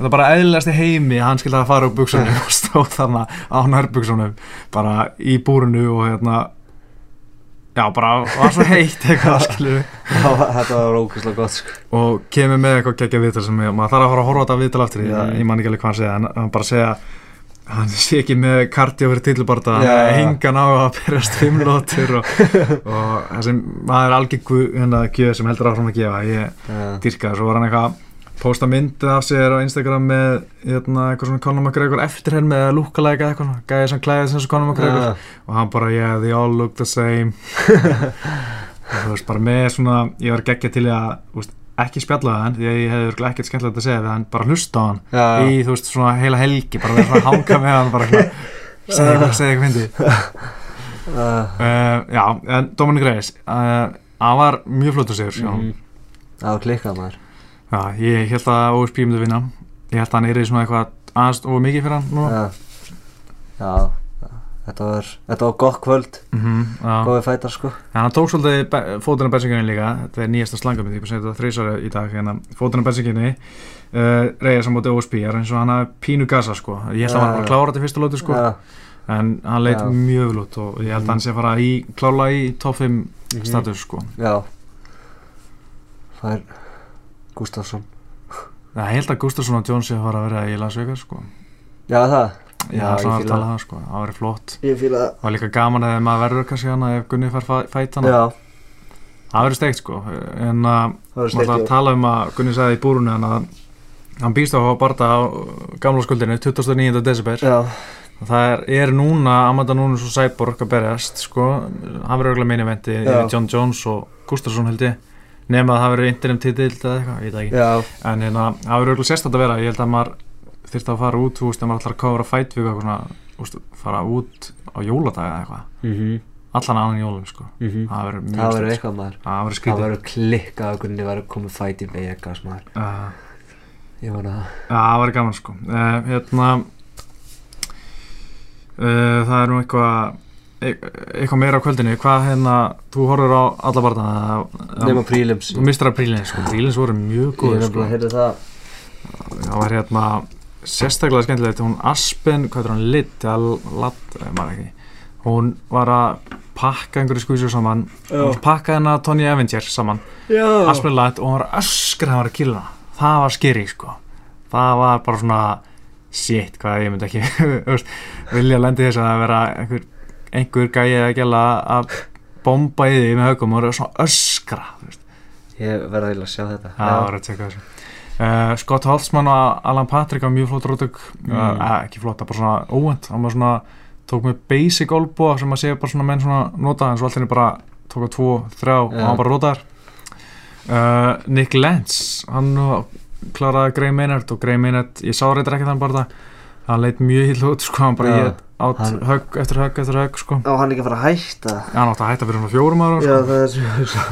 þetta var bara eðlilegast í heimi hann skildi að fara á buksunum og stóð þarna á nærbuksunum bara í búrinu og hérna já, bara var svo heitt eitthvað, Það var- Þetta var ógeðslega gott, sko. og kemur með eitthvað geggja viðtal sem ég, maður þarf að fara að horfa hann sé ekki með kardio fyrir tilbarta Já, já. hingan á að berast fimm lótur og, og sem maður er algjör guð- hérna gjöð sem heldur áfram að gefa ég Já, dyrka svo var hann eitthvað posta myndið af sér á Instagram með hérna, eitthvað svona Conor McGregor eftirherm með lúkalæka eitthvað, svona, gæði sem klæðið sem Conor McGregor Já. og hann bara, yeah, they all look the same og þú veist, bara með svona ég var geggja til að þú veist, ekki spjalla við hann, því að ég hefði örugglega ekkert skemmtilegt að segja við hann, bara hlusta á hann Já, já. í, þú veist, svona heila helgi bara verið svona að hanga með hann, bara segja eitthvað, segja eitthvað fyndi Uh, uh, já, en Dominic Reyes uh, hann var mjög sigur mm mhm. Það var klikkað maður. já, ég held að OSP myndi vinna ég held að hann er í svona eitthvað aðast og mikið fyrir hann Já. Já. Þetta var, þetta var gott kvöld. mm já. Góði fætar, sko. En hann tók svolítið á bensinginni líka Þetta er nýjasta ég er búin að þetta þrísara í dag hérna, Fótinn á bensinginni uh, Reyes á móti OSP er eins og hann hafði pínu gasa sko. Ég held að hann var að klára þetta fyrsta lóti sko. Já. En hann leit Já. mjög vel út Og ég held að hann sé að fara í klála í top 5 Mhm. status sko. Já. Það er Gustafsson. Ég held að Gustafsson og Jones sé að fara að vera í Las Vegas sko. Já, það. Já, það ég var að tala það. sko. Það var flott það. Var líka gaman eða maður verður kannski hana ef Gunni fær fæ- fæt hana Já. Það verður steikt sko En að maður ætla að steikt. tala um að Gunni sagði í búrunu hann að hann býst á að barða á gamla skuldinu 29. desember það er, er núna Amanda Núnus og Cyborg að berjast sko, hann verður auðvitað meina eventi Já. John Jones og Gustafsson held ég nema að það verður interim titill eða eitthvað, ég veit ekki Já. en hérna, það verður auðvitað sérstætt að vera ég held að maður þyrfti að fara út þú veist, ef maður ætlar að kóra fæt við eitthvað svona, þú veist, fara út á jóladag eða eitthvað, Mhm. allan annan jólum sko, Mhm. það verður mjög Það verður stórt, eitthvað maður. sko. það verður Það skrítið verður klikkað að Gunni verður komið fæt í Vegas maður. Uh, Ég vona það. Já, það var gaman sko uh, Hérna uh, Það er nú eitthvað e eitthvað meira á kvöldinu Hvað hérna, þú horfur á alla barna Nefna prílims. Þú mistur að prílins sko, prílins voru mjög Ég góð er sko. nefnilega að heyrðu það. Það var hérna sérstaklega skemmtilegt Hún Aspen, hvað er hann, Litt eða Latt, maður ekki Hún var að pakka einhverju skvísu saman Hún pakkaði hennar Tony Avenger saman Já. Aspen Latt og hún var að öskra hann var að killa hana. það var skeri sko það var bara svona shit hvað ég myndi ekki vilja lendi þess að vera einhver, einhver gæi að gæla að bomba í því með högum og vera svona öskra. Ég verði að sjá þetta. það var að tjekka þessu Uh, Scott Holtzman og Alan Patrick var mjög flott rótök mm. uh, ekki flott, það bara svona óvend hann var svona, tók með basic olbúa sem að segja bara svona menn svona nota en svo allir bara tók tvo, þrjá og Já. hann bara rótaðar uh, Nick Lentz hann kláraði Gray Maynard og Gray Maynard, ég sá reyndar ekki þann bara það hann leit mjög hill út sko, hann bara Já. ég átt Hann- högg eftir högg eftir högg sko. Á hann ekki að fara að hætta hann átt að hætta fyrir svona fjórum ára Já, sko. það er svo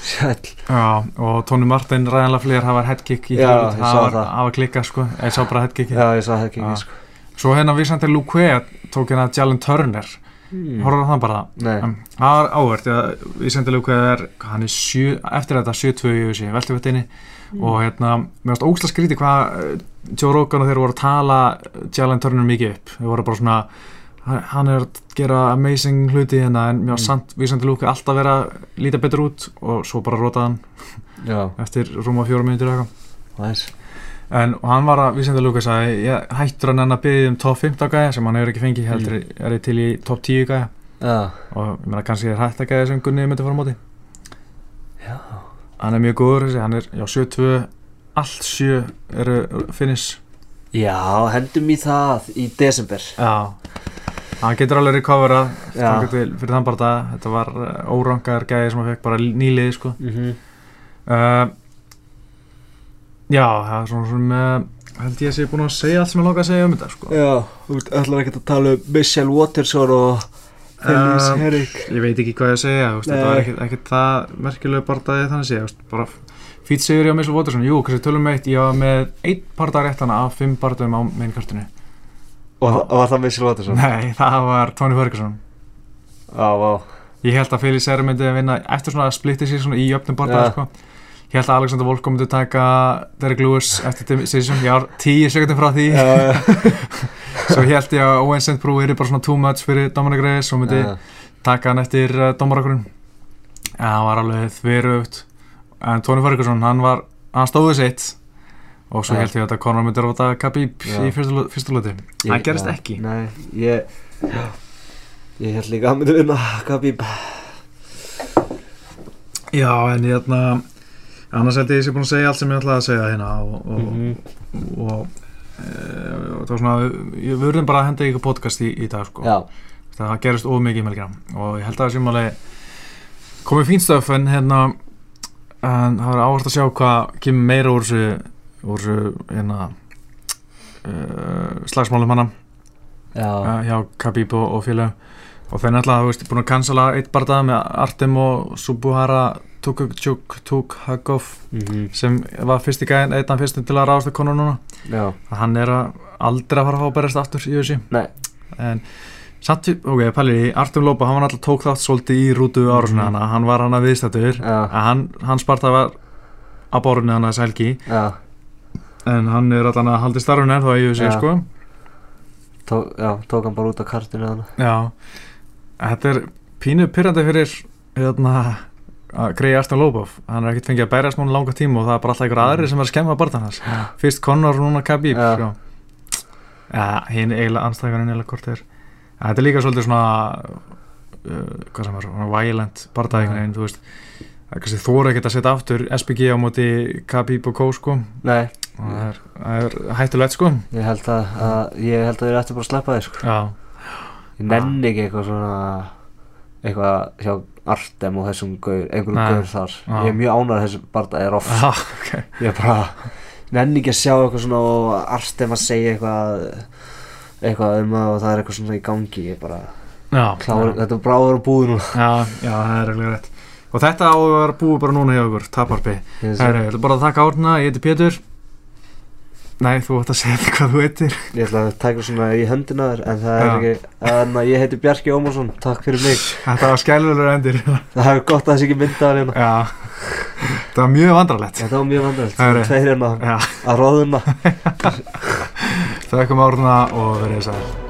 Sæll. Já, og Tony Martin ræðanlega fleiri hafa headkick í Já, ég sá hafa, það. hafa klikkað sko, ég sá bara headkick Já, ég sá það Já. sko. Svo hérna Vísandi Luque tók hérna Jalen Turner. Horfður á það bara? Nei, það var áhvert, Vísandi Luque er hann er sjö, eftir þetta 7-2 í þessi veltuvettinni Mm. og hérna, mér varst ógslag skríti hvað eh, Joe Rogan og þeir voru að tala Jalen Turner mikið upp. Þeir voru bara svona hann- er að gera amazing hluti hérna en mér var Mm. samt Vísandi Luque alltaf vera að líta betur út og svo bara rótaði hann já, eftir rúma mínútur eða eitthvað. Næs En hann var að vísenda Lukas að ég hættur hann að byggja um top 15 gæja sem hann hefur ekki fengið heldur er ég til í top 10 gæja. Já, og ég meina kannski er hætt að gæja sem Gunni myndi fara á móti. Já. Hann er mjög góður þessi, hann er já 7-2 allt 7 eru finish Já, hendum í það í desember. Já hann getur alveg til fyrir þann bara það þetta var uh, órangar gæja sem hann fekk bara nýliði sko. Mm uh, Já, það er svona sem uh, held ég að sé búin að segja allt sem ég langar að segja um þetta sko. Já, þú ætlar ekki að tala um Michelle Watterson og Felice Um, Herrick Ég veit ekki hvað ég að segja, veist, þetta var ekkert, ekkert það merkilega bardaði þannig að segja, veist, bara fýtt sigur ég á Missile Watterson, jú, kannski tölum með eitt, ég var með einn barda réttana af fimm bardaðum á mainkartinu. Og og var það Michelle Watterson? Nei, það var Tony Ferguson. Já, vá Ég held að Félix Serra myndi að vinna eftir svona að splitti sér svona í öfnum Ja. sko. Ég held að Alexander Volko myndi taka Derek Lewis eftir decision, ég var tíu sekundin frá því, Já, já svo ég held ég að Owen St. Brew er bara svona too much fyrir Dominic Reyes og myndi Já. taka hann eftir uh, dómarakurinn en hann var alveg þverjöft en Tony Ferguson, hann var hann stóði sitt og svo held ég að Conor myndi ráta Khabib í Ég- það gerist já, ekki. Nei, ég Ég held líka að myndi vinna Khabib. Já, en ég ætla annars held ég að ég sé búin að segja allt sem ég ætlaði að segja hérna og, og, Mhm. og, e, og það var svona ég við verðum bara að henda ykkur podcast í, í dag sko. Já, það gerist of mikið í melgjana og ég held að það sem alveg komið fín stöf en hérna en það var áherslu að sjá hvað kemur meira úr þessu úr þessu hérna uh, slagsmálum hana já, uh, hjá Khabib og, og félag og þeir náttúrulega, veist, búin að cancela eitt barndað með Artem og Subuhara Tukuk Tukhagov mhm, sem var fyrst í gæðin einn af fyrstum til að ráðast að konu núna. Já. Hann er að aldrei að fara að fá að berast aftur í þessu en samt, við- ok, pæli í Artem Lópa, hann var alltaf tók þátt svolítið í rútu ára Mhm. hana, hann var hann að viðstættur hann, hann sparta var á bórunni hann að selgi. Já, en hann er alltaf að haldi starfinu ennþá í þessu Já. sko. Tók, já, tók hann bara út af kartinu já, þetta er pínu pyrrandi fyrir hérna að greiði Artem Lópov hann er ekkert fengið að berjast núna langa tíma og það er bara alltaf einhver aðri sem er að skemma barndan hans. Já, fyrst Conor og núna Khabib Já. sko. ja, hinn eiginlega anstæðingarinn eiginlega hvort er. Ja, þetta er líka svolítið svona uh, hvað sem er, svona violent barndæðingarinn, þú veist þóra ekkert að setja aftur SPG á móti Khabib og Kó sko. Nei, það er, er hættulegt sko. Ég held að, að ég held að þið ættu bara að sleppa þér sko. Já, Ég nenni ekki eitthvað svona eitthvað hjá Artem og þessum gaur, einhverjum Nei. gaur þar. Já. ég er mjög ánægð þessi barða er off. Já ok. Ég er bara, nenni ekki að sjá eitthvað svona og Artem að segja eitthvað eitthvað um og það er eitthvað svona í gangi. Ég bara, já, kláður, þetta er bara áður að búið núna. Já, já, það er reglega rétt. Og þetta á að vera búið bara núna hjá ykkur taparpi, Ég það er, bara að taka árna ég heiti Pétur nei, þú ætti að segja því hvað þú heitir. Ég ætla að taka svona í höndina þér en það er Já. ekki, en ég heiti Bjarki Ómarsson takk fyrir mig, þetta var skælulegur endir. Það er gott að þessi ekki myndaðar hérna. Já, það var mjög vandrarlegt þetta var mjög vandrælt, Það er- hérna að róðuna þakkum árna og verið sæl